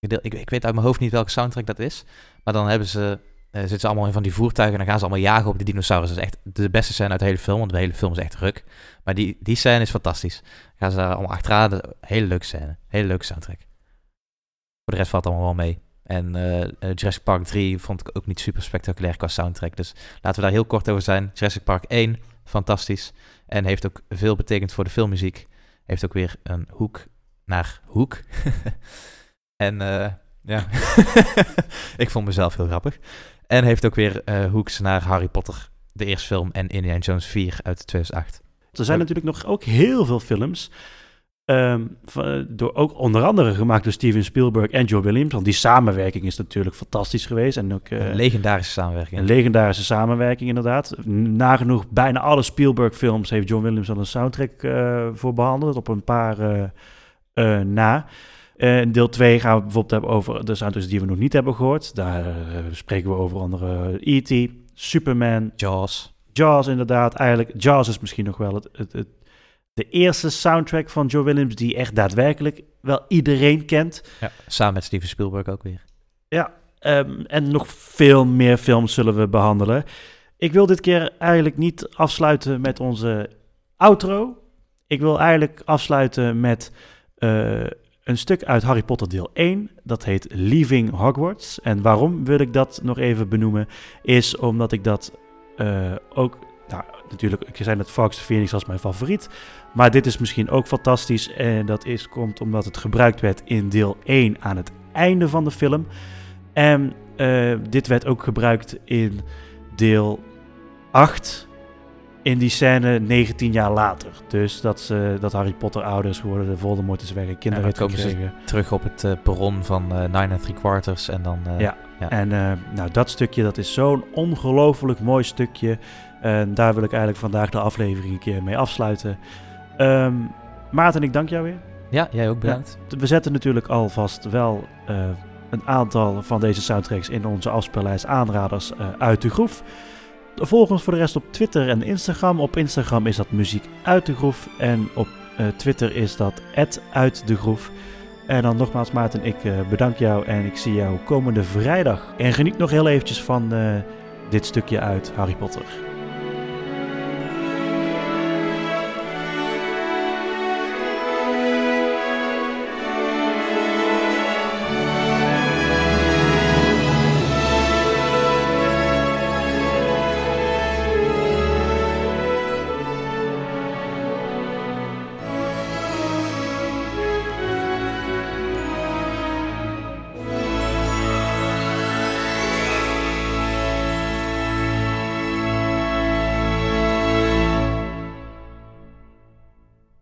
Speaker 4: Gedeel- ik, ik weet uit mijn hoofd niet welke soundtrack dat is. Maar dan hebben ze, zitten ze allemaal in van die voertuigen en dan gaan ze allemaal jagen op de dinosaurus. Dat is echt de beste scène uit de hele film, want de hele film is echt ruk. Maar die, die scène is fantastisch. Gaan ze daar allemaal achteraan. Hele leuke scène. Hele leuke soundtrack. Voor de rest valt allemaal wel mee. En eh, eh, Jurassic Park 3 vond ik ook niet super spectaculair qua soundtrack. Dus laten we daar heel kort over zijn. Jurassic Park 1, fantastisch. En heeft ook veel betekend voor de filmmuziek. Heeft ook weer een hoek naar hoek. en eh, ja, ik vond mezelf heel grappig. En heeft ook weer eh, hoeks naar Harry Potter, de eerste film, en Indiana Jones 4 uit 2008.
Speaker 3: Er zijn natuurlijk nog ook heel veel films. ehm, van- door, ook onder andere gemaakt door Steven Spielberg en Joe Williams. Want die samenwerking is natuurlijk fantastisch geweest. En ook eh,
Speaker 4: Een legendarische samenwerking.
Speaker 3: een legendarische samenwerking inderdaad. Nagenoeg bijna alle Spielberg-films heeft John Williams al een soundtrack eh, voor behandeld. Op een paar na. In deel 2 gaan we bijvoorbeeld hebben over de soundtracks die we nog niet hebben gehoord. Daar eh, spreken we over andere E.T., Superman,
Speaker 4: Jaws.
Speaker 3: Jaws inderdaad. Eigenlijk, Jaws is misschien nog wel het, het, het- de eerste soundtrack van Joe Williams die echt daadwerkelijk wel iedereen kent.
Speaker 4: Ja, samen met Steven Spielberg ook weer.
Speaker 3: Ja, ehm, en nog veel meer films zullen we behandelen. Ik wil dit keer eigenlijk niet afsluiten met onze outro. Ik wil eigenlijk afsluiten met eh, een stuk uit Harry Potter deel 1. Dat heet Leaving Hogwarts. En waarom wil ik dat nog even benoemen? Is omdat ik dat eh, ook... Nou, natuurlijk, ik zei net Fox Phoenix als mijn favoriet. Maar dit is misschien ook fantastisch. En dat is, komt omdat het gebruikt werd in deel 1 aan het einde van de film. En eh, dit werd ook gebruikt in deel 8. In die scène 19 jaar later. Dus dat, ze, dat Harry Potter ouder is geworden, de Voldemort is weg, kinderen
Speaker 4: ze
Speaker 3: gekregen.
Speaker 4: Terug op het eh, perron van eh 9 en 3 quarters en dan... eh,
Speaker 3: Ja.
Speaker 4: ja.
Speaker 3: En nou, dat stukje, dat is zo'n ongelooflijk mooi stukje. En daar wil ik eigenlijk vandaag de aflevering een keer mee afsluiten. Ehm, Maarten, ik dank jou weer.
Speaker 4: Ja, jij ook bedankt.
Speaker 3: We zetten natuurlijk alvast wel een aantal van deze soundtracks in onze afspeellijst aanraders uit de groef. Volg ons voor de rest op Twitter en Instagram. Op Instagram is dat muziek uit de groef en op eh, Twitter is dat uit de groef. En dan nogmaals Maarten, ik eh, bedank jou en ik zie jou komende vrijdag. En geniet nog heel eventjes van eh, dit stukje uit Harry Potter.